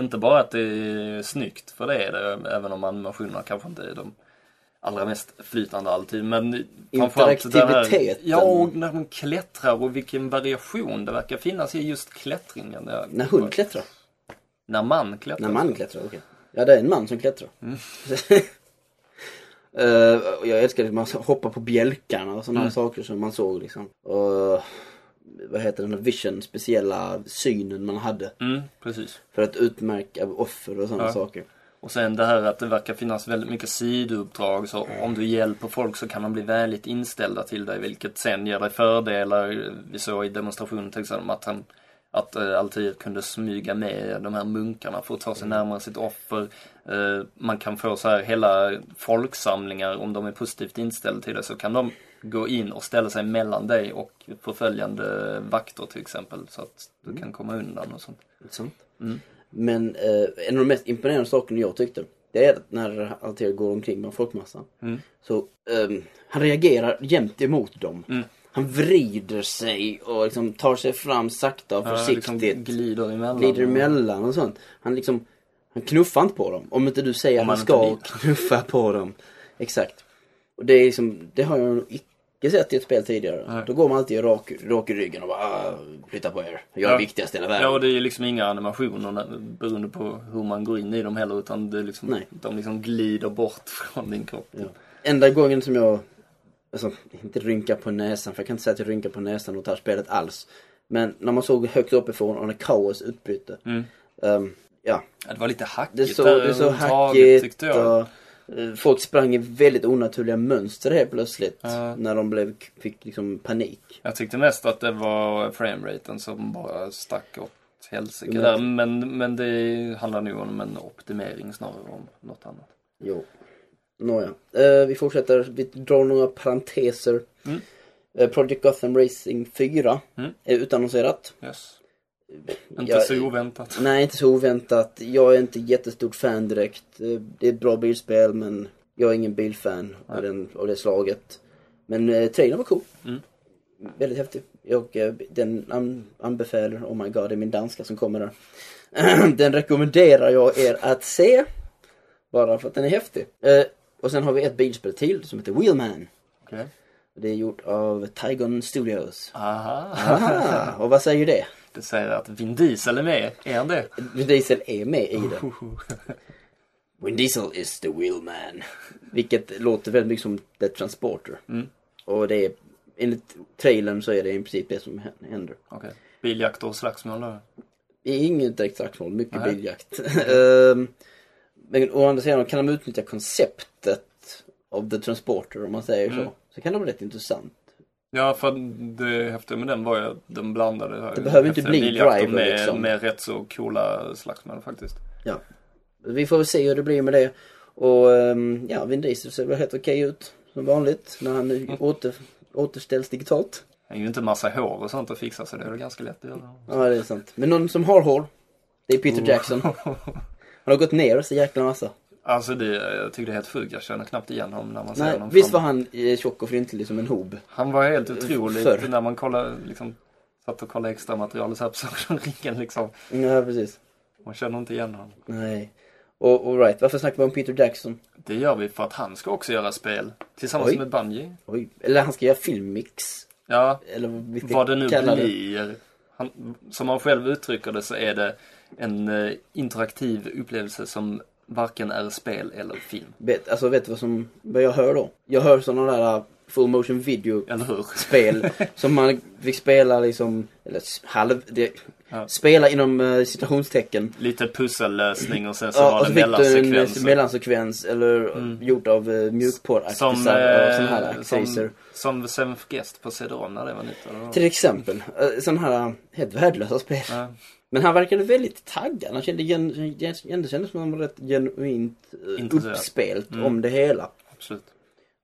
Inte bara att det är snyggt, för det är det, även om animationerna kanske inte är de allra mest flytande alltid. Men framförallt det här, Interaktiviteten. Ja, och när de klättrar och vilken variation det verkar finnas i just klättringen. När hund klättrar. När man klättrar. När man klättrar, okej. Ja, det är en man som klättrar. Mm. Och jag älskar att man hoppar på bjälkarna och sådana Mm. saker som man såg liksom. Och vad heter den vision, speciella synen man hade. Mm, precis. För att utmärka offer och sådana Ja. saker. Och sen det här att det verkar finnas väldigt mycket sidouppdrag. Så om du hjälper folk så kan de bli väldigt inställda till dig. Vilket sen ger dig fördelar. Vi såg i demonstrationen till exempel att han att eh, alltid kunde smyga med de här munkarna för att ta sig närmare sitt offer. Eh, man kan få så här hela folksamlingar, om de är positivt inställda till det så kan de gå in och ställa sig mellan dig och förföljande vakter till exempel. Så att du kan komma undan och sånt. Sant. Mm. Men eh, en av de mest imponerande sakerna jag tyckte. Det är att när Altair går omkring med folkmassan. Mm. Så ehm, han reagerar jämt emot dem. Han vrider sig och liksom tar sig fram sakta och Ja, försiktigt. liksom glider emellan. glider emellan och sånt. Han liksom, han knuffar inte på dem. Om inte du säger att han ska knuffa på dem. Exakt. Och det är liksom, det har jag nog icke sett i ett spel tidigare. Nej. Då går man alltid rak, rak i ryggen och bara "Ah, flytta på er. Jag är Ja. viktigast i hela världen. Ja, och det är liksom inga animationer beroende på hur man går in i dem heller. Utan det är liksom, Nej. de liksom glider bort från din kropp. Ja. Enda gången som jag, alltså inte rynkar på näsan, för jag kan inte säga att jag rynkar på näsan och tar spelet alls. Men när man såg högt uppifrån och när kaos utbryter. Mm. ehm, ja, det var lite hackigt det såg, det såg hackigt och eh, folk sprang i väldigt onaturliga mönster helt plötsligt. Ja. När de blev, fick liksom panik. Jag tyckte mest att det var frameraten som bara stack åt helsike där. Men, men det handlar nog om en optimering snarare om något annat. Jo. Nåja. Eh, vi fortsätter, vi drar några parenteser. Mm. Eh, Project Gotham Racing 4 Mm. är utannonserat. Yes. Inte Jag- så oväntat. Nej, inte så oväntat. Jag är inte jättestort fan direkt. Eh, Det är ett bra bilspel men jag är ingen bilfan av, den, av det slaget. Men eh, trailern var cool. Mm. Väldigt häftig. Jag, eh, den an, anbefaler, oh my god det är min danska som kommer där. den rekommenderar jag er att se. Bara för att den är häftig. Eh, och sen har vi ett bilspel till som heter Wheelman. Okej. Det är gjort av Tygon Studios. Aha. Ah, och vad säger det? Det säger att Vin Diesel är med. Är han det? Vin Diesel är med i det. Vin Diesel is the wheelman. Vilket låter väldigt mycket som The Transporter. Mm. Och det är, enligt trailern så är det i princip det som hä- händer. Okej. Biljakt och slagsmål då? Inget direkt slagsmål, mycket Nej. biljakt. Men å andra sidan kan de utnyttja konceptet av The Transporter om man säger Mm. så. Så kan det vara rätt intressant. Ja, för det häftiga med den var ju att den blandade Det behöver inte bli driver, med, liksom. med rätt så coola slagsmål faktiskt. Ja. Vi får väl se hur det blir med det. Och ehm, ja, Vin Diesel ser väl helt okej ut. Som vanligt. När han nu åter, återställs digitalt. Det är ju inte massa hår och sånt att fixa så det är väl ganska lätt att göra. Ja, det är sant. Men någon som har hår. Det är Oh. Peter Jackson. Han har gått ner så jäkla massa. Alltså det, jag tycker det är helt sjukt. Jag känner knappt igen honom när man ser Nej, honom. visst var han eh, tjock och fryntlig som en hob. Han var helt otrolig Förr. när man kollade, liksom, satt och kollade extra material och så här på Ringen liksom. Ja, precis. Man känner inte igen honom. Nej. Och, right, varför snackar vi om Peter Jackson? Det gör vi för att han ska också göra spel. Tillsammans Oj. med Bungie. Oj. Eller han ska göra filmmix. Ja, Eller vad vad det nu kalla det. blir. Han, som han själv uttrycker det så är det en eh, interaktiv upplevelse som varken är spel eller film. Vet, alltså vet du vad som, vad jag hör då? Jag hör sådana där full motion video spel som man fick spela liksom, eller halv, det, Ja. spela inom eh, citationstecken. Lite pussellösning och sen så Ja, var och det du en eh, mellansekvens eller Mm. gjort av uh, Som, mjukporraktiga eh, sådana här som, som Seventh Guest på CD-ROM när det var nytt. Till exempel, uh, sådana här eh, helt värdelösa spel. Ja. Men han verkade väldigt taggad. Han kände, gen, gen, kändes som att han var rätt genuint uh, Intresserad. uppspelt Mm. om det hela. Absolut.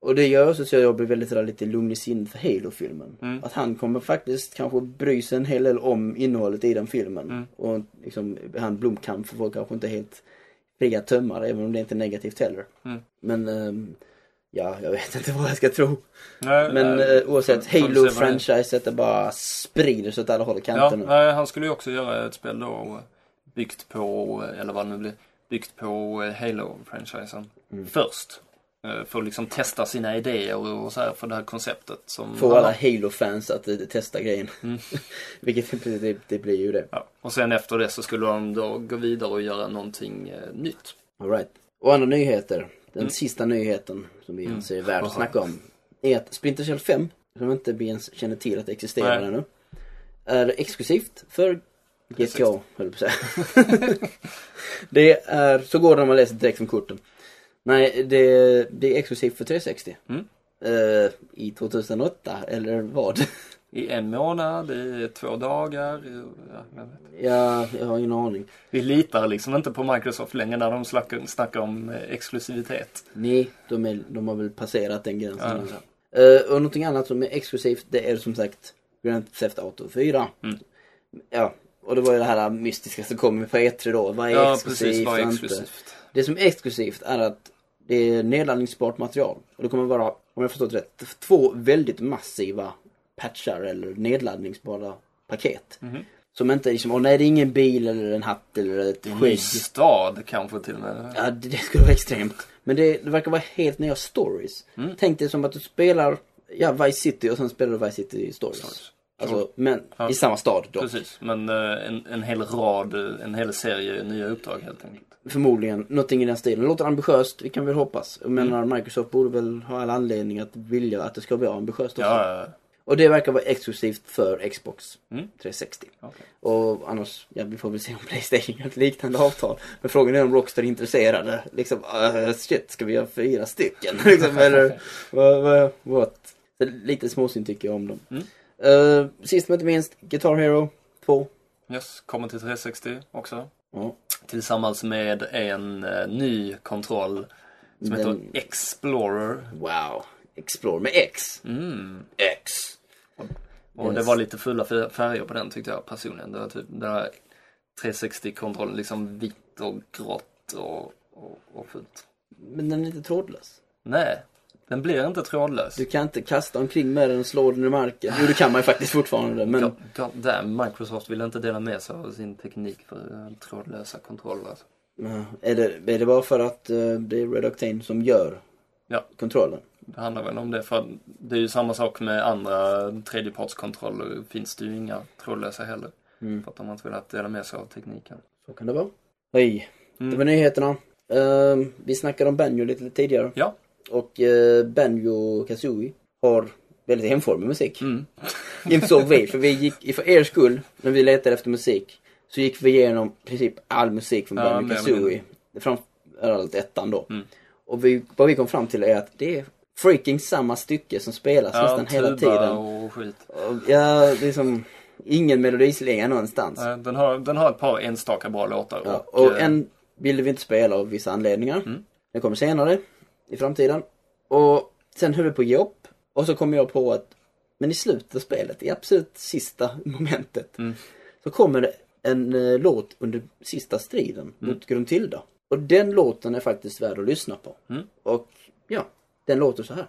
Och det gör också så att jag blir väldigt sådär, lite lugn i sin för Halo-filmen. Mm. Att han kommer faktiskt kanske bry sig en hel del om innehållet i den filmen. Mm. Och liksom, han Blomkamp får kanske inte helt fria tömmar, även om det inte är negativt heller. Mm. Men, ehm, ja, jag vet inte vad jag ska tro. Nej, Men nej, eh, oavsett, är. Halo-franchiset det bara sprider sig åt alla håll och Ja, kanter nu. nej, han skulle ju också göra ett spel då byggt på, eller vad det nu blir, byggt på eh, Halo-franchisen Mm. först. Eh, För att liksom testa sina idéer och så här för det här konceptet som Få alla. Halo-fans att testa grejen. Mm. Vilket det, det, blir ju det. Ja. Och sen efter det så skulle de då gå vidare och göra någonting nytt. All right. Och andra nyheter. Den Mm. sista nyheten som vi Mm. anser är värd att snacka om. Är att Splinter Cell 5, som inte vi ens känner till att det existerar ännu. Är exklusivt för GTK, höll på att säga. det är, så går det när man läser direkt från korten. Nej, det, det är exklusivt för 360. Mm. Eh, I 2008, eller vad? I en månad, i två dagar. Ja, jag vet. ja, jag har ingen aning. Vi litar liksom inte på Microsoft längre när de snackar, snackar om eh, exklusivitet. Nej, de, är, de har väl passerat den gränsen. Ja. Uh, och någonting annat som är exklusivt, det är som sagt Grand Theft Auto 4. Mm. Ja, och det var ju det här mystiska som kommer på E3 då. Vad är Ja, exklusivt precis. Vad är och inte? exklusivt? Det som är exklusivt är att det är nedladdningsbart material. Och det kommer vara, om jag förstått rätt, två väldigt massiva patchar eller nedladdningsbara paket. Mhm. Som inte liksom, åh nej det är ingen bil eller en hatt eller ett En ny skägg. stad kanske till och med. Ja, det, det skulle vara extremt. Men det, det verkar vara helt nya stories. Mm. Tänk dig som att du spelar, ja, Vice City och sen spelar du Vice City Stories. Stories. Alltså, men Ja. i samma stad då. Precis, men eh, en, en hel rad, eh, en hel serie nya uppdrag helt enkelt. Förmodligen, någonting i den stilen. Det låter ambitiöst, vi kan väl hoppas. Jag menar, Mm. Microsoft borde väl ha all anledning att vilja att det ska vara ambitiöst också. Ja, ja, Och det verkar vara exklusivt för Xbox Mm. 360. ja. okej. Och annars, ja vi får väl se om Playstation gör ett liknande avtal. Men frågan är om Rockstar är intresserade. Liksom, uh, shit, ska vi göra fyra stycken? liksom, eller what? Så lite småsynt tycker jag om dem. Mm. Uh, sist men inte minst, Guitar Hero 2. Yes, kommer till 360 också. Ja, Tillsammans med en eh, ny kontroll som heter Den- Explorer. wow. Explore med X. Mm. X. Och det Yes. var lite fulla fär- färger på den tyckte jag personligen. Det var typ den här 360-kontrollen, liksom vitt och grått och, och, och fult. Men den är inte trådlös. Nej, den blir inte trådlös. Du kan inte kasta omkring med den och slå den i marken. Jo, det kan man ju faktiskt fortfarande. Men God, God damn, Microsoft vill inte dela med sig av sin teknik för eh, trådlösa kontroller. Alltså. Är, det, är det bara för att eh, det är Red Octane som gör Ja. kontrollen? Det handlar väl om det, för det är ju samma sak med andra tredjepartskontroller. Finns det ju inga trådlösa heller. Mm. För att de har inte velat dela med sig av tekniken. Så kan det vara. Hej, Mm. det var nyheterna. Ehm, vi snackade om Banjo lite tidigare. Ja. Och uh, Banjo Kazooie har väldigt enformig musik. Mm. Insåg vi, för vi gick, för er skull, när vi letade efter musik, så gick vi igenom i princip all musik från Ja, eller Kazooie. Framförallt ettan då. Mm. Och vi, vad vi kom fram till är att det är freaking samma stycke som spelas Ja, nästan hela tiden. och skit. Ja, det är som ingen melodislinga någonstans. Nej, Den har, den har ett par enstaka bra låtar. Ja, och, och eh, en ville vi inte spela av vissa anledningar. Mm. Den kommer senare i framtiden. Och sen höll vi på att ge upp. Och så kom jag på att, men i slutet av spelet, i absolut sista momentet, Mm. så kommer det en eh, låt under sista striden Mm. mot Gruntilda. Och den låten är faktiskt värd att lyssna på. Mm. Och ja, den låter så här.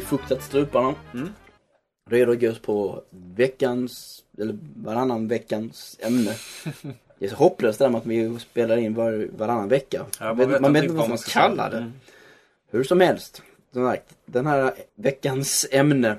vi fuktat struparna. Mm. Redo att ge oss på veckans, eller varannan veckans ämne. Det är så hopplöst det där med att vi spelar in var, varannan vecka. Ja, Vet- man vet inte vad man ska kalla det. Mm. Hur som helst, som sagt, den här veckans ämne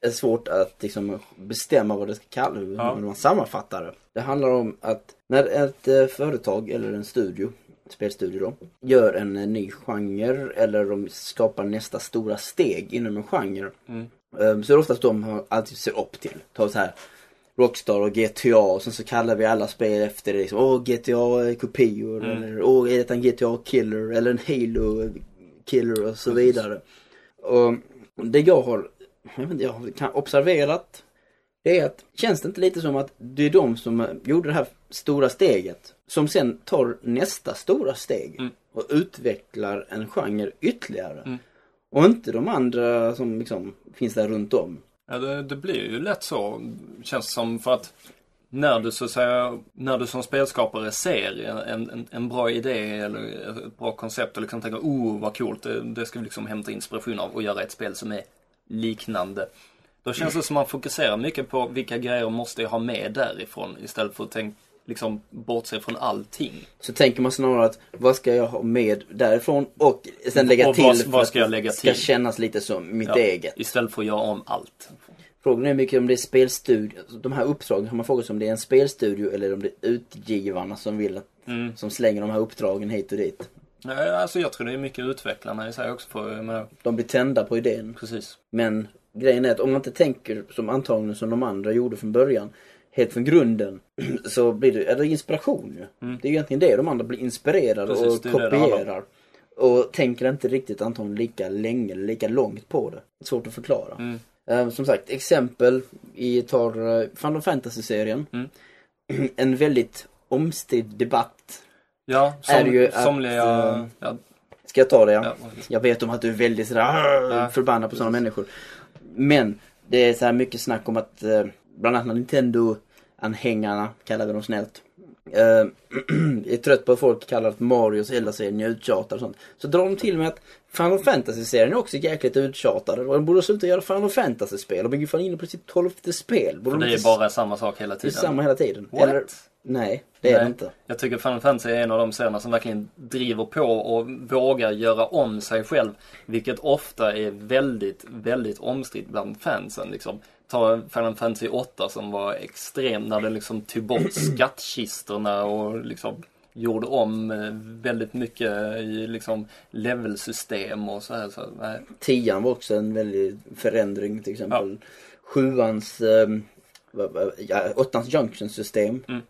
är svårt att liksom bestämma vad det ska kallas, hur Ja. man sammanfattar det. Det handlar om att när ett eh, företag eller en studio, spelstudio då, gör en eh, ny genre eller de skapar nästa stora steg inom en genre. Mm. eh, Så är det oftast de man alltid ser upp till. Ta så här Rockstar och GTA och sen så kallar vi alla spel efter det. Liksom, Åh, GTA kopior Mm. eller Åh, är det en GTA killer eller en Halo killer och så vidare. Och det jag har, jag vet inte, jag har observerat det är att, känns det inte lite som att det är de som eh, gjorde det här stora steget som sen tar nästa stora steg Mm. och utvecklar en genre ytterligare. Mm. Och inte de andra som liksom finns där runt om. Ja, det, det blir ju lätt så, känns det som, för att när du så att säga, när du som spelskapare ser en, en, en bra idé eller ett bra koncept och liksom tänker oh vad coolt, det, det ska vi liksom hämta inspiration av och göra ett spel som är liknande. Då känns det som man fokuserar mycket på vilka grejer måste jag ha med därifrån istället för att tänka, liksom bortse från allting. Så tänker man snarare att vad ska jag ha med därifrån och sen lägga Och till vad- vad ska jag lägga ska till? kännas lite som mitt Ja, eget. Istället för att göra om allt. Frågan är mycket om det är spelstudio, alltså de här uppdragen har man frågat sig om det är en spelstudio eller om det är utgivarna som vill att, Mm. som slänger de här uppdragen hit och dit. Alltså jag tror det är mycket utvecklarna i sig också för, menar, De blir tända på idén. precis. Men grejen är att om man inte tänker som antagligen som de andra gjorde från början, helt från grunden, så blir det, är det inspiration ju. Mm. Det är ju egentligen det de andra blir inspirerade Precis, och är kopierar. Och tänker inte riktigt antagligen lika länge eller lika långt på det. Svårt att förklara. Mm. Eh, som sagt, exempel i tar uh, Final Fantasy-serien. Mm. en väldigt omstridd debatt. Ja, Är som, ju att, somliga... eh, ja, Ska jag ta det? ja, Jag vet om att du är väldigt sådär, Ja. förbannad på sådana människor. Men det är så här mycket snack om att eh, bland annat Nintendo-anhängarna, kallar vi dem snällt, eh, är trött på att folk kallar att Mario och Zelda-serien är uttjatad och sånt. Så drar de till med att Final Fantasy-serien är också jäkligt uttjatad. Och de borde sluta göra Final Fantasy-spel. De är ju fan inne på sitt tolfte spel. Borde För de det är inte- bara samma sak hela Det är tiden. samma hela tiden. What? Eller, nej, det är det Nej. inte. Jag tycker Final Fantasy är en av de serierna som verkligen driver på och vågar göra om sig själv. Vilket ofta är väldigt, väldigt omstritt bland fansen. Liksom. Ta Final Fantasy 8 som var extrem när det liksom tog bort skattkistorna och liksom gjorde om eh, väldigt mycket i liksom levelsystem och så här. Så, nej. Tian var också en väldig förändring till exempel. Sjuans, eh, ja, åttans junction system. Mm.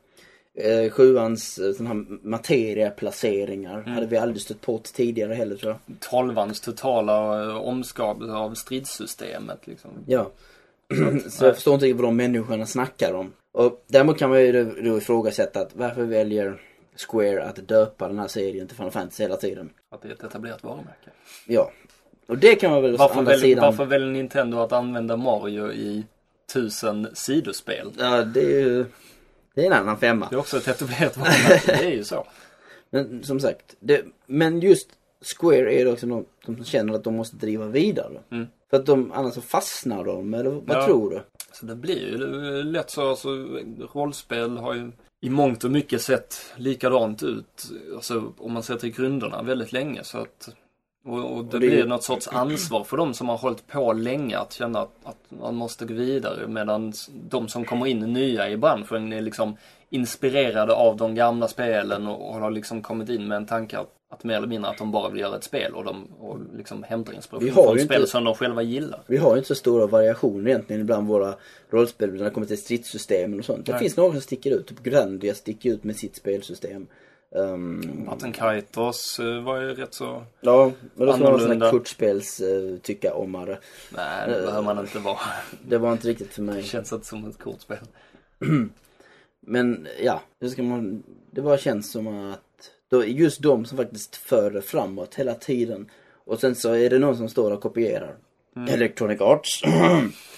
Eh, sjuans eh, sån här materiaplaceringar Mm. hade vi aldrig stött på tidigare heller tror jag. Tolvans totala omskapelse av stridssystemet liksom. Ja. Så jag förstår inte vad de människorna snackar om. Och däremot kan man ju då, ifrågasätta att varför väljer Square att döpa den här serien till Final Fantasy hela tiden? Att det är ett etablerat varumärke. Ja. Och det kan man väl Varför andra väljer, sidan... varför väljer Nintendo att använda Mario i tusen sidospel? Ja, det är ju... Det är en annan femma. Det är också ett etablerat varumärke, det är ju så. Men som sagt, det, men just Square är det också någon som känner att de måste driva vidare. Mm. För att de, annars så fastnar de, eller vad Ja. tror du? Så det blir ju lätt så, alltså, rollspel har ju i mångt och mycket sett likadant ut, alltså om man ser till grunderna väldigt länge så att och, och det, Och det blir ju- något sorts ansvar för de som har hållit på länge att känna att, att man måste gå vidare medan de som kommer in nya i branschen är liksom inspirerade av de gamla spelen och, och har liksom kommit in med en tanke att, att mer eller mindre att de bara vill göra ett spel och de och liksom hämtar inspiration från spel inte- som de själva gillar. Vi har ju inte så stora variationer egentligen bland våra rollspel när det kommer till stridssystemen och sånt. Det Nej. finns några som sticker ut. Typ Grandia sticker ut med sitt spelsystem. Um, Batten Kaitos eh, var ju rätt så ja, men då ska man vara sån här kortspels uh, tycka omare. Nej, det behöver man inte vara. Det var inte riktigt för Det mig. känns inte som ett kortspel. Men ja, det ska man, det bara känns som att då, just de som faktiskt för det framåt hela tiden. Och sen så är det någon som står och kopierar. Electronic Arts.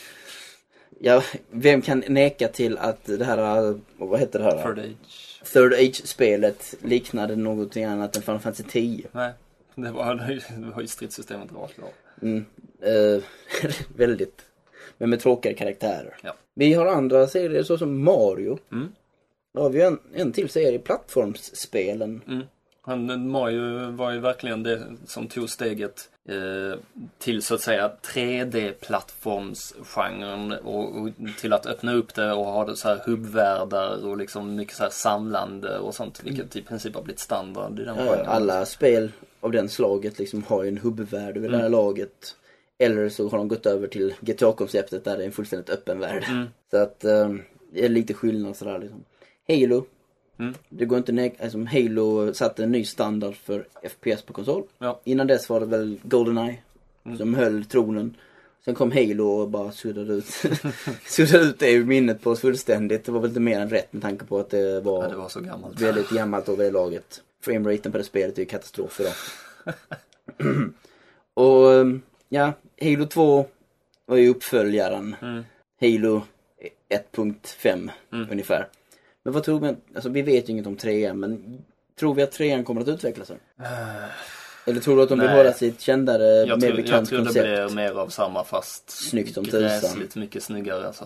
ja, vem kan neka till att det här, vad heter det här? Third Age. Third Age-spelet liknade någonting annat än Final Fantasy 10. Nej, det var, det var ju stridssystemet rakt av. Mm. Eh, väldigt. Men med tråkiga karaktärer. Ja. Vi har andra serier såsom Mario. Mm. Då har vi en, en till serie, plattformsspelen. Mm. Han, Mario var ju verkligen det som tog steget eh, till så att säga 3D-plattformsgenren och, och till att öppna upp det och ha det så här hubbvärldar och liksom mycket så här samlande och sånt. Vilket i princip har blivit standard i den genren. alla spel av den slaget liksom har ju en hubbvärld vid det Mm. här laget. Eller så har de gått över till GTA-konceptet där det är en fullständigt öppen värld. Mm. Så att eh, det är lite skillnad sådär liksom. Halo. Mm. Det går inte nek- alltså, Halo satte en ny standard för FPS på konsol. Ja. Innan dess var det väl Goldeneye Mm. som höll tronen. Sen kom Halo och bara suddade ut, suddade ut det ur minnet på oss fullständigt. Det var väl inte mer än rätt med tanke på att det var, Ja, det var så gammalt. väldigt gammalt över det laget. Frameraten på det spelet är ju katastrof idag. och um, ja, Halo 2 var ju uppföljaren. Mm. Halo 1.5 Mm. ungefär. Men vad tror vi, alltså vi vet ju inget om trean men tror vi att trean kommer att utveckla sig? Eller tror du att de vill hålla sitt kändare, Jag mer tror, jag bekant tror det koncept? blir mer av samma fast Snyggt som tusan. gräsligt mycket snyggare alltså.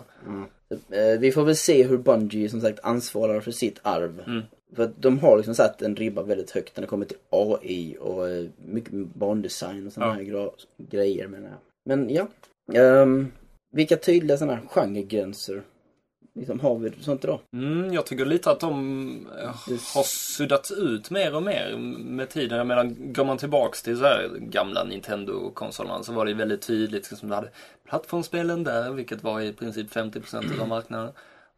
Eh, Vi får väl se hur Bungie som sagt ansvarar för sitt arv. Mm. För att de har liksom satt en ribba väldigt högt när det kommer till AI och eh, mycket bandesign och sådana Ja. här gra- grejer menar jag. Men ja. Ehm, vilka tydliga sådana här genregränser liksom har vi sånt idag? Mm, jag tycker lite att de eh, har suddats ut mer och mer med tiden. Jag menar, går man tillbaks till så här gamla Nintendo-konsolerna så var det ju väldigt tydligt. Liksom, du hade plattformsspelen där, vilket var i princip 50% av marknaden.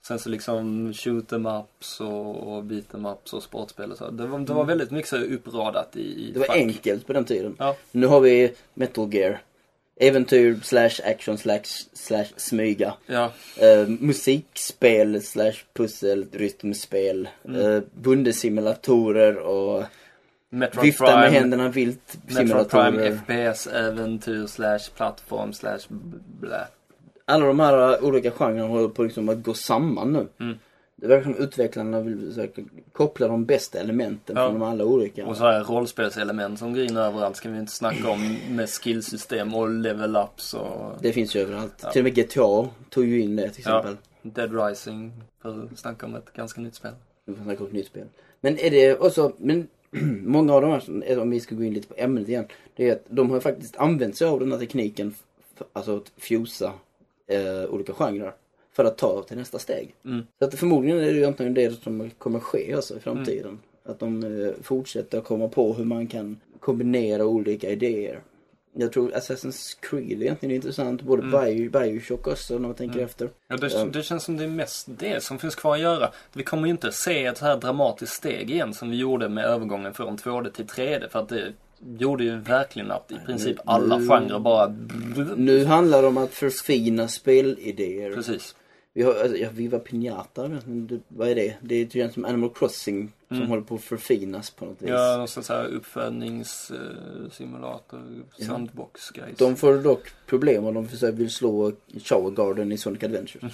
Sen så liksom shoot em ups och, och beat em ups och sportspel och så. Det var, det var väldigt mycket så uppradat i, i Mm. Det var fack. enkelt på den tiden. Ja. Nu har vi Metal Gear. Äventyr slash action slash, slash smyga. Ja, Eh, musikspel slash pussel, rytmspel. Mm. Eh, bundesimulatorer och Metroid vifta med Prime. händerna vilt Metroid Prime simulatorer. FPS, äventyr slash plattform slash blä. alla de här olika genrerna håller på liksom att gå samman nu. Mm. Det verkar som utvecklarna vill försöka koppla de bästa elementen Ja. från de alla olika. Och så här rollspelselement som griner överallt ska vi inte snacka om med skillsystem och level ups och Det finns ju överallt. Ja. Till och med GTA tog ju in det till Ja. exempel. Dead Rising för att snacka om ett ganska nytt spel. Nu får snacka om ett nytt spel. Men är det också, men många av de här, om vi ska gå in lite på ämnet igen. Det är att de har faktiskt använt sig av den här tekniken, alltså att fusa eh, olika genrer. För att ta till nästa steg. Mm. Så att förmodligen är det ju antagligen det som kommer ske alltså i framtiden. Att de eh, fortsätter att komma på hur man kan kombinera olika idéer. Jag tror Assassin's Creed är egentligen intressant. Både Bio, Bioshock också när man tänker efter. Ja, det, det känns som det är mest det som finns kvar att göra. Vi kommer ju inte se ett så här dramatiskt steg igen som vi gjorde med övergången från 2D till 3D. För att det gjorde ju verkligen att i princip alla nu- genrer bara... Nu handlar det om att förfina spelidéer. Precis. Vi har, alltså, ja, Viva Pinata, det, vad är det? Det är ju som Animal Crossing som håller på att förfinas på något vis. Mm. Ja, någon sån här uppfödningssimulator, sandbox guys. De får dock problem om de försöker vill slå Shower Garden i Sonic Adventure.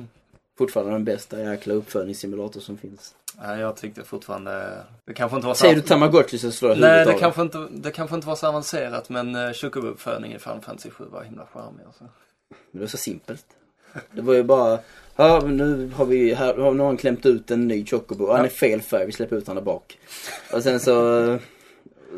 Fortfarande den bästa jäkla uppfödningssimulator som finns. Nej, jag tyckte fortfarande... Det kanske inte var så... Säger du Tamagotchi så slår jag Nej, det kanske, inte, det kanske inte var så avancerat men Chocobo-uppfödning i Final Fantasy 7 var himla charmig alltså. Men det var så simpelt. Det var ju bara, ja men nu har vi, här har någon klämt ut en ny Chocobo. Han är fel färg, vi släpper ut honom där bak. Och sen så,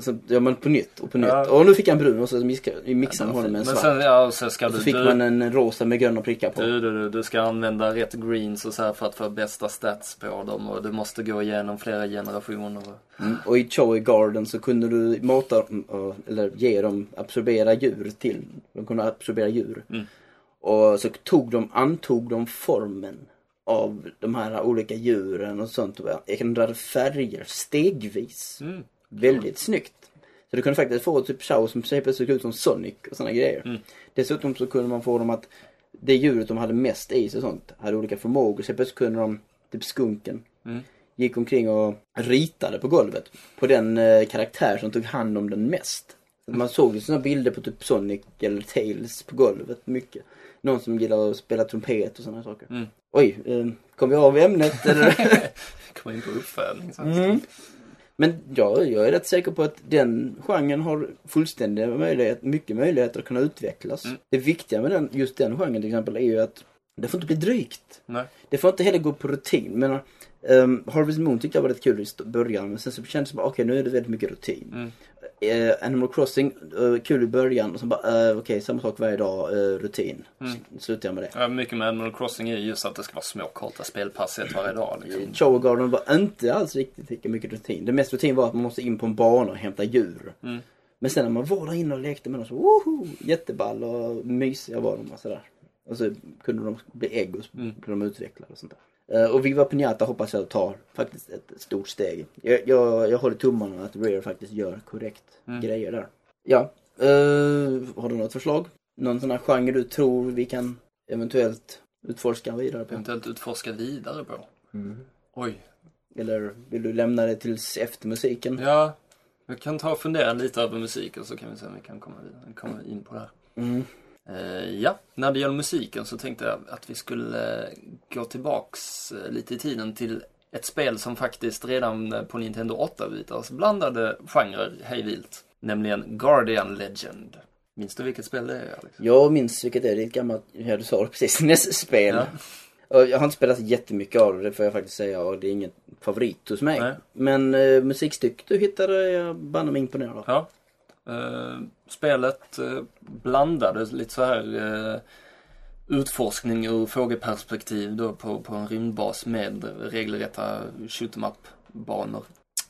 så gör man på nytt och på nytt. Ja. Och nu fick han brun och så mixar man honom med en Men svart. sen, ja, så ska Och du... så fick du, man en rosa med gröna prickar på. du, du, du, du ska använda rätt greens och så här för att få bästa stats på dem och du måste gå igenom flera generationer. Mm. Och i Chowy Garden så kunde du mata, mm, eller ge dem, absorbera djur till. De kunde absorbera djur. Mm. Och så tog de, antog de formen av de här olika djuren och sånt. Och ändrade färger stegvis. Mm. Väldigt snyggt. Så du kunde faktiskt få typ Chow som helt plötsligt såg ut som Sonic och såna grejer. Mm. Dessutom så kunde man få dem att det djuret de hade mest i sig och sånt hade olika förmågor. Så plötsligt kunde de, typ skunken, Mm. gick omkring och ritade på golvet. På den eh, karaktär som tog hand om den mest. Man såg ju sådana bilder på typ Sonic eller Tails på golvet mycket. Någon som gillar att spela trumpet och sådana saker. Mm. Oj, eh, kom vi av ämnet eller? Komma in på uppfödning. Mm. Men ja, jag är rätt säker på att den genren har fullständiga möjlighet, mycket möjligheter att kunna utvecklas. Mm. Det viktiga med den, just den genren till exempel är ju att det får inte bli drygt. Nej. Det får inte heller gå på rutin. Men um, Harvest Moon tyckte jag var rätt kul i början men sen så kändes det bara okej nu är det väldigt mycket rutin. Mm. Eh, Animal Crossing, eh, kul i början och så bara eh, okej samma sak varje dag, eh, rutin. Mm. S- Slutar jag med det. Ja, mycket med Animal Crossing är just att det ska vara små korta spelpass ett varje dag. Liksom. Shower Garden var inte alls riktigt lika mycket rutin. Det mest rutin var att man måste in på en bana och hämta djur. Mm. Men sen när man var där inne och lekte med dem så woho, jätteball och mysiga var de och sådär. Och så kunde de bli ägg och så Mm. blev de utvecklade och sånt där. Eh, och Viva Pinata hoppas jag tar faktiskt ett stort steg. Jag, jag, jag håller tummarna att Rare faktiskt gör korrekt Mm. grejer där. Ja, eh, har du något förslag? Någon sån här genre du tror vi kan eventuellt utforska vidare på? Eventuellt utforska vidare på. Mm. Oj. Eller vill du lämna det tills efter musiken? Ja, jag kan ta och fundera lite över musik och så kan vi se om vi kan komma, vidare, komma in på det här. Mm. Eh, ja, när det gäller musiken så tänkte jag att vi skulle eh, gå tillbaks eh, lite i tiden till ett spel som faktiskt redan på Nintendo 8-bitars blandade genrer hejvilt. Nämligen Guardian Legend. Minns du vilket spel det är Alex? Jag minns vilket det är, det är ett gammalt, ja du sa det precis, NES-spel. Ja. Jag har inte spelat jättemycket av det, det får jag faktiskt säga, och det är inget favorit hos mig. Nej. Men eh, musikstycket du hittade, jag banne mig imponerad av. Ja. Eh, spelet eh, blandade lite så här eh, utforskning ur fågelperspektiv då på, på en rymdbas med regelrätta shoot em up-banor.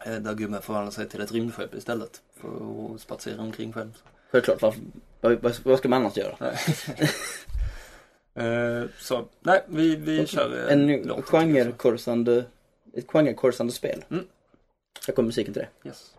Eh, där gubben förvandlar sig till ett rymdskepp istället för att spatsera omkring själv. Självklart, vad, vad, vad, ska man annars göra? Eh, så, nej, vi, vi kör En genrekorsande, ett genrekorsande spel. Mm. Här kommer musiken till det. Yes.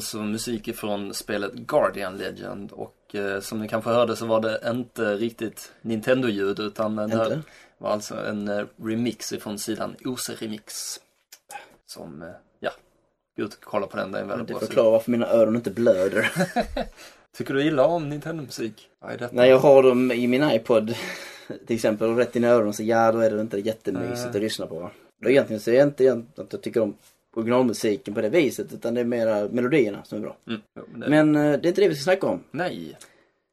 Alltså musik från spelet Guardian Legend och eh, som ni kanske hörde så var det inte riktigt Nintendo-ljud utan det här var alltså en eh, remix ifrån sidan OC Remix. Som, eh, ja, gå ut och kolla på den, det är en väldigt Det bra sida. förklarar varför mina öron inte blöder. Tycker du illa om Nintendo-musik? När jag har dem i min iPod till exempel och rätt i öronen så ja, då är det inte jättemysigt att lyssna på. Då egentligen så är det inte att jag tycker om originalmusiken på det viset utan det är mera melodierna som är bra. Mm, jo, men det... Men eh, det är inte det vi ska snacka om. Nej.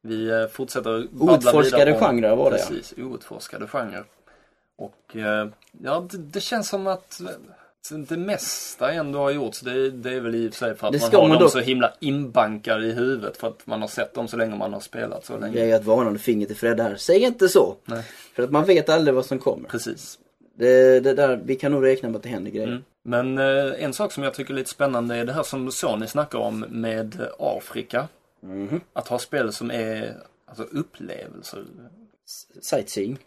Vi eh, fortsätter Outforskade om- genrer var det, ja. Precis, outforskade genrer. Och eh, ja, det, det känns som att det mesta ändå har gjorts. Det, det är väl i och för sig för att Det man har man dem så himla inbankade i huvudet för att man har sett dem så länge man har spelat så länge. Jag är ett varnande finger till Fred här. Säg inte så! Nej, För att man vet aldrig vad som kommer. precis. Det, det där, vi kan nog räkna med att det händer grejer. Mm. Men eh, en sak som jag tycker är lite spännande är det här som Sony snackar om med Afrika. Mhm. Att ha spel som är alltså, upplevelser. Sightseeing.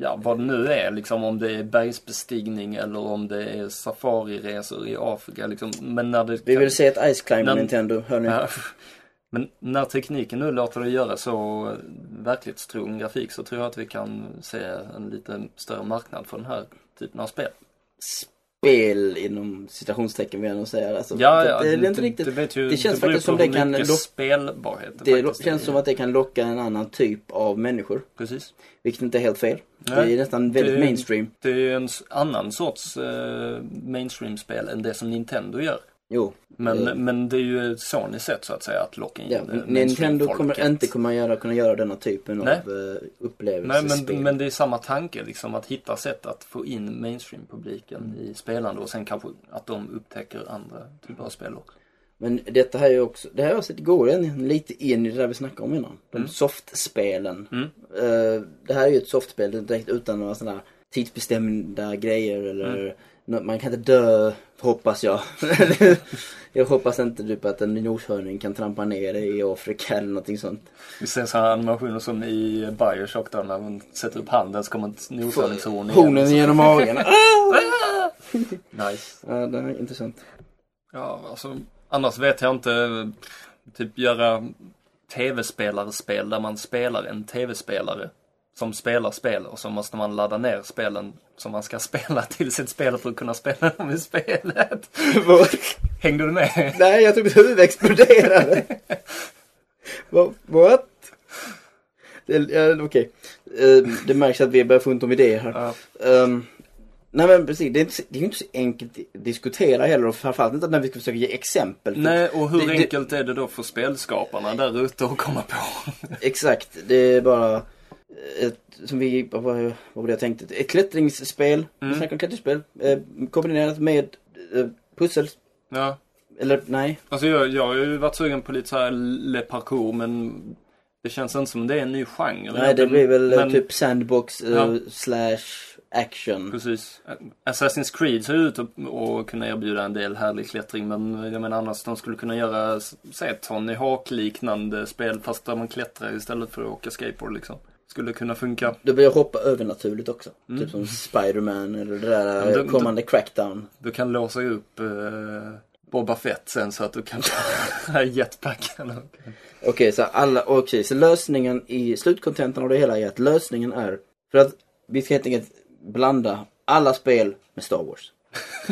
Ja, vad det nu är, liksom om det är bergsbestigning eller om det är safariresor i Afrika. Liksom. Men när det Vi vill se ett Ice Climber Men- Nintendo, hör ni? Ja, Men när tekniken nu låter det göra så verklighetstrogen grafik så tror jag att vi kan se en lite större marknad för den här typen av spel. Spel inom citationstecken vill jag nog säga. Alltså, Ja, det, ja, det, är inte riktigt. det, ju, det känns beror faktiskt som det kan mycket lock- spelbarhet Det faktiskt känns är. som att det kan locka en annan typ av människor. Precis. Vilket inte är helt fel. Nej, det är nästan väldigt det- mainstream. Det är ju en annan sorts eh, mainstream-spel än det som Nintendo gör. Jo. Men, Eh, men det är ju Sonys sätt så att säga att locka in Ja, eh, Nintendo kommer inte kunna göra, kunna göra denna typen Nej. av uh, Nej, upplevelsespel. men, men det är samma tanke liksom att hitta sätt att få in mainstream-publiken i spelande och sen kanske att de upptäcker andra typer av spel också. Men detta här är ju också, det här också går lite in i det där vi snackade om innan. De Mm. softspelen. Mm. Eh, det här är ju ett softspel direkt utan några sådana tidsbestämda grejer eller Mm. Man kan inte dö, hoppas jag. jag hoppas inte typ att en noshörning kan trampa ner dig i Afrika eller någonting sånt. Vi ser sådana animationer som i Bioshock då när man sätter upp handen så kommer ett noshörningshorn Hornen genom magen. Nice. ja, det är intressant. Ja, alltså annars vet jag inte. Typ göra tv-spelarspel där man spelar en tv-spelare som spelar spel och så måste man ladda ner spelen som man ska spela till sitt spel för att kunna spela dem i spelet. Hängde du med? Nej, jag tror mitt huvud exploderade. What? Det- ja, Okej. Eh, det märks att vi börjar få ont om idéer här. Ja. Ehm, nej men precis, det är, inte, det är ju inte så enkelt att diskutera heller och framförallt inte när vi ska försöka ge exempel. Nej, och hur Det- det- enkelt är det då för spelskaparna där ute att komma på? Exakt, det är bara ett, som vi, vad, vad var det jag tänkte? Ett klättringsspel, vi Mm. snackar om klättringsspel, eh, kombinerat med eh, pussel, Ja, eller nej, alltså jag, jag har ju varit sugen på lite så här le parkour men det känns inte som det är en ny genre. nej det blir väl eh, Men- typ sandbox eh, Ja. slash action. Precis. Assassin's Creed ser ut att kunna erbjuda en del härlig klättring men jag menar annars de skulle kunna göra, säg ett Tony Hawk liknande spel fast där man klättrar istället för att åka skateboard liksom. Skulle kunna funka. Det börjar hoppa övernaturligt också. Mm. Typ som Spiderman eller det där eh, de- kommande crackdown. Du kan låsa upp eh, Boba Fett sen så att du kan ta jetpack eller Okej, så alla, okej, så lösningen i slutkontentan av det hela är att lösningen är för att vi ska helt enkelt blanda alla spel med Star Wars.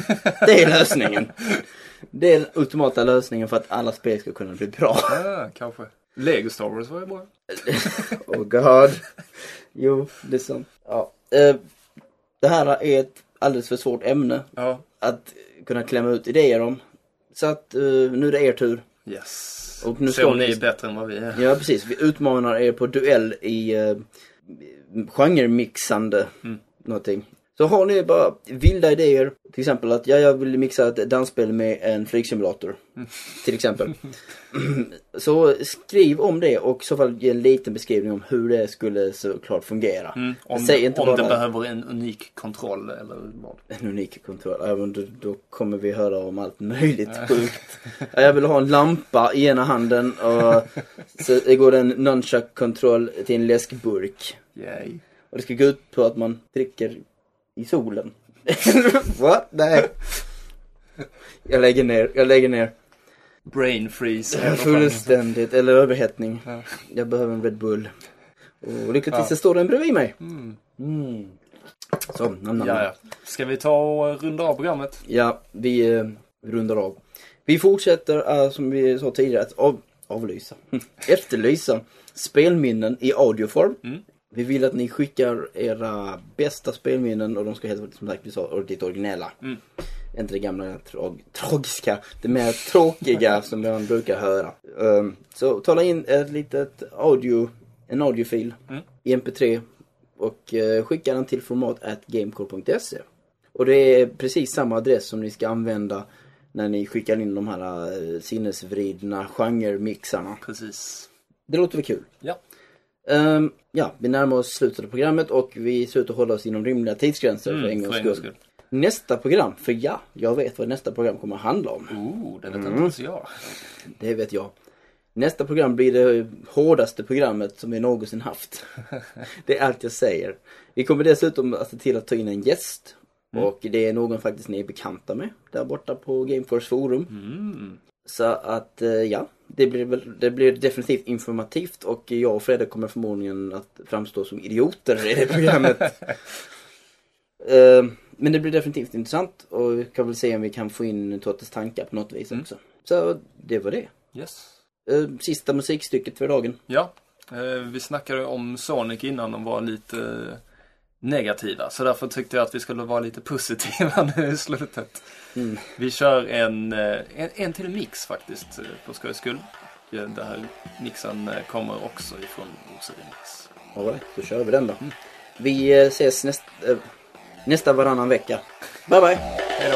Det är lösningen. Det är den ultimata lösningen för att alla spel ska kunna bli bra. Ja, kanske. Lego Star Wars var ju bra. Oh god. Jo, det är sant. Ja. Eh, det här är ett alldeles för svårt ämne Ja. att kunna klämma ut idéer om. Så att eh, nu är det er tur. Yes. Och nu om ni är bättre än vad vi är. Ja, precis. Vi utmanar er på duell i uh, genremixande Mm. någonting. Så har ni bara vilda idéer, till exempel att ja, jag vill mixa ett dansspel med en flygsimulator. Mm. Till exempel. så skriv om det och i så fall ge en liten beskrivning om hur det skulle såklart fungera. Mm, om Säg inte om bara- det behöver en unik kontroll eller vad. En unik kontroll. Även då, då kommer vi höra om allt möjligt sjukt. Ja, Jag vill ha en lampa i ena handen och så det går en nunchuck-kontroll till en läskburk. Yay. Och det ska gå ut på att man dricker i solen. What? Nej. Jag lägger ner, jag lägger ner. Brain freeze. Fullständigt, eller överhettning. Ja. Jag behöver en Red Bull. Och lyckligtvis Ja. står den bredvid mig. Mm. Mm. Så, nam, nam. Ja, ja. Ska vi ta och runda av programmet? Ja, vi eh, rundar av. Vi fortsätter, eh, som vi sa tidigare, att av, avlysa, efterlysa spelminnen i audioform. Mm. Vi vill att ni skickar era bästa spelminnen och de ska helt som sagt vi sa, lite originella. Mm. Inte det gamla tra tragiska, det mer tråkiga som man brukar höra. Um, så tala in ett litet audio, en audiofil Mm. i mp3 och eh, skicka den till format at gamecore.se. Och det är precis samma adress som ni ska använda när ni skickar in de här eh, sinnesvridna genremixarna. Precis. Det låter väl kul? Ja. Ehm, ja, vi närmar oss slutet av programmet och vi ser ut att hålla oss inom rimliga tidsgränser för en Mm, för en gångs skull. skull. Nästa program, för ja, jag vet vad nästa program kommer att handla om. Oh, det vet Mm. inte ens jag. Det vet jag. Nästa program blir det hårdaste programmet som vi någonsin haft. Det är allt jag säger. Vi kommer dessutom att se till att ta in en gäst. Mm. Och det är någon faktiskt ni är bekanta med där borta på Gameforce forum. Mm. Så att, eh, ja. Det blir, väl, det blir definitivt informativt och jag och Fredrik kommer förmodligen att framstå som idioter i det programmet. Eh, Men det blir definitivt intressant och vi kan väl se om vi kan få in Tottes tankar på något vis Mm. också. Så det var det. Yes. Eh, Sista musikstycket för dagen. Ja, eh, vi snackade om Sonic innan de var lite negativa. Så därför tyckte jag att vi skulle vara lite positiva nu i slutet. Mm. Vi kör en, eh, en, en till mix faktiskt, eh, på skojs skull. Ja, Den här mixen eh, kommer också ifrån Rosenmix. All right, då kör vi den då. Vi eh, ses näst, eh, nästa varannan vecka. Bye bye! Hej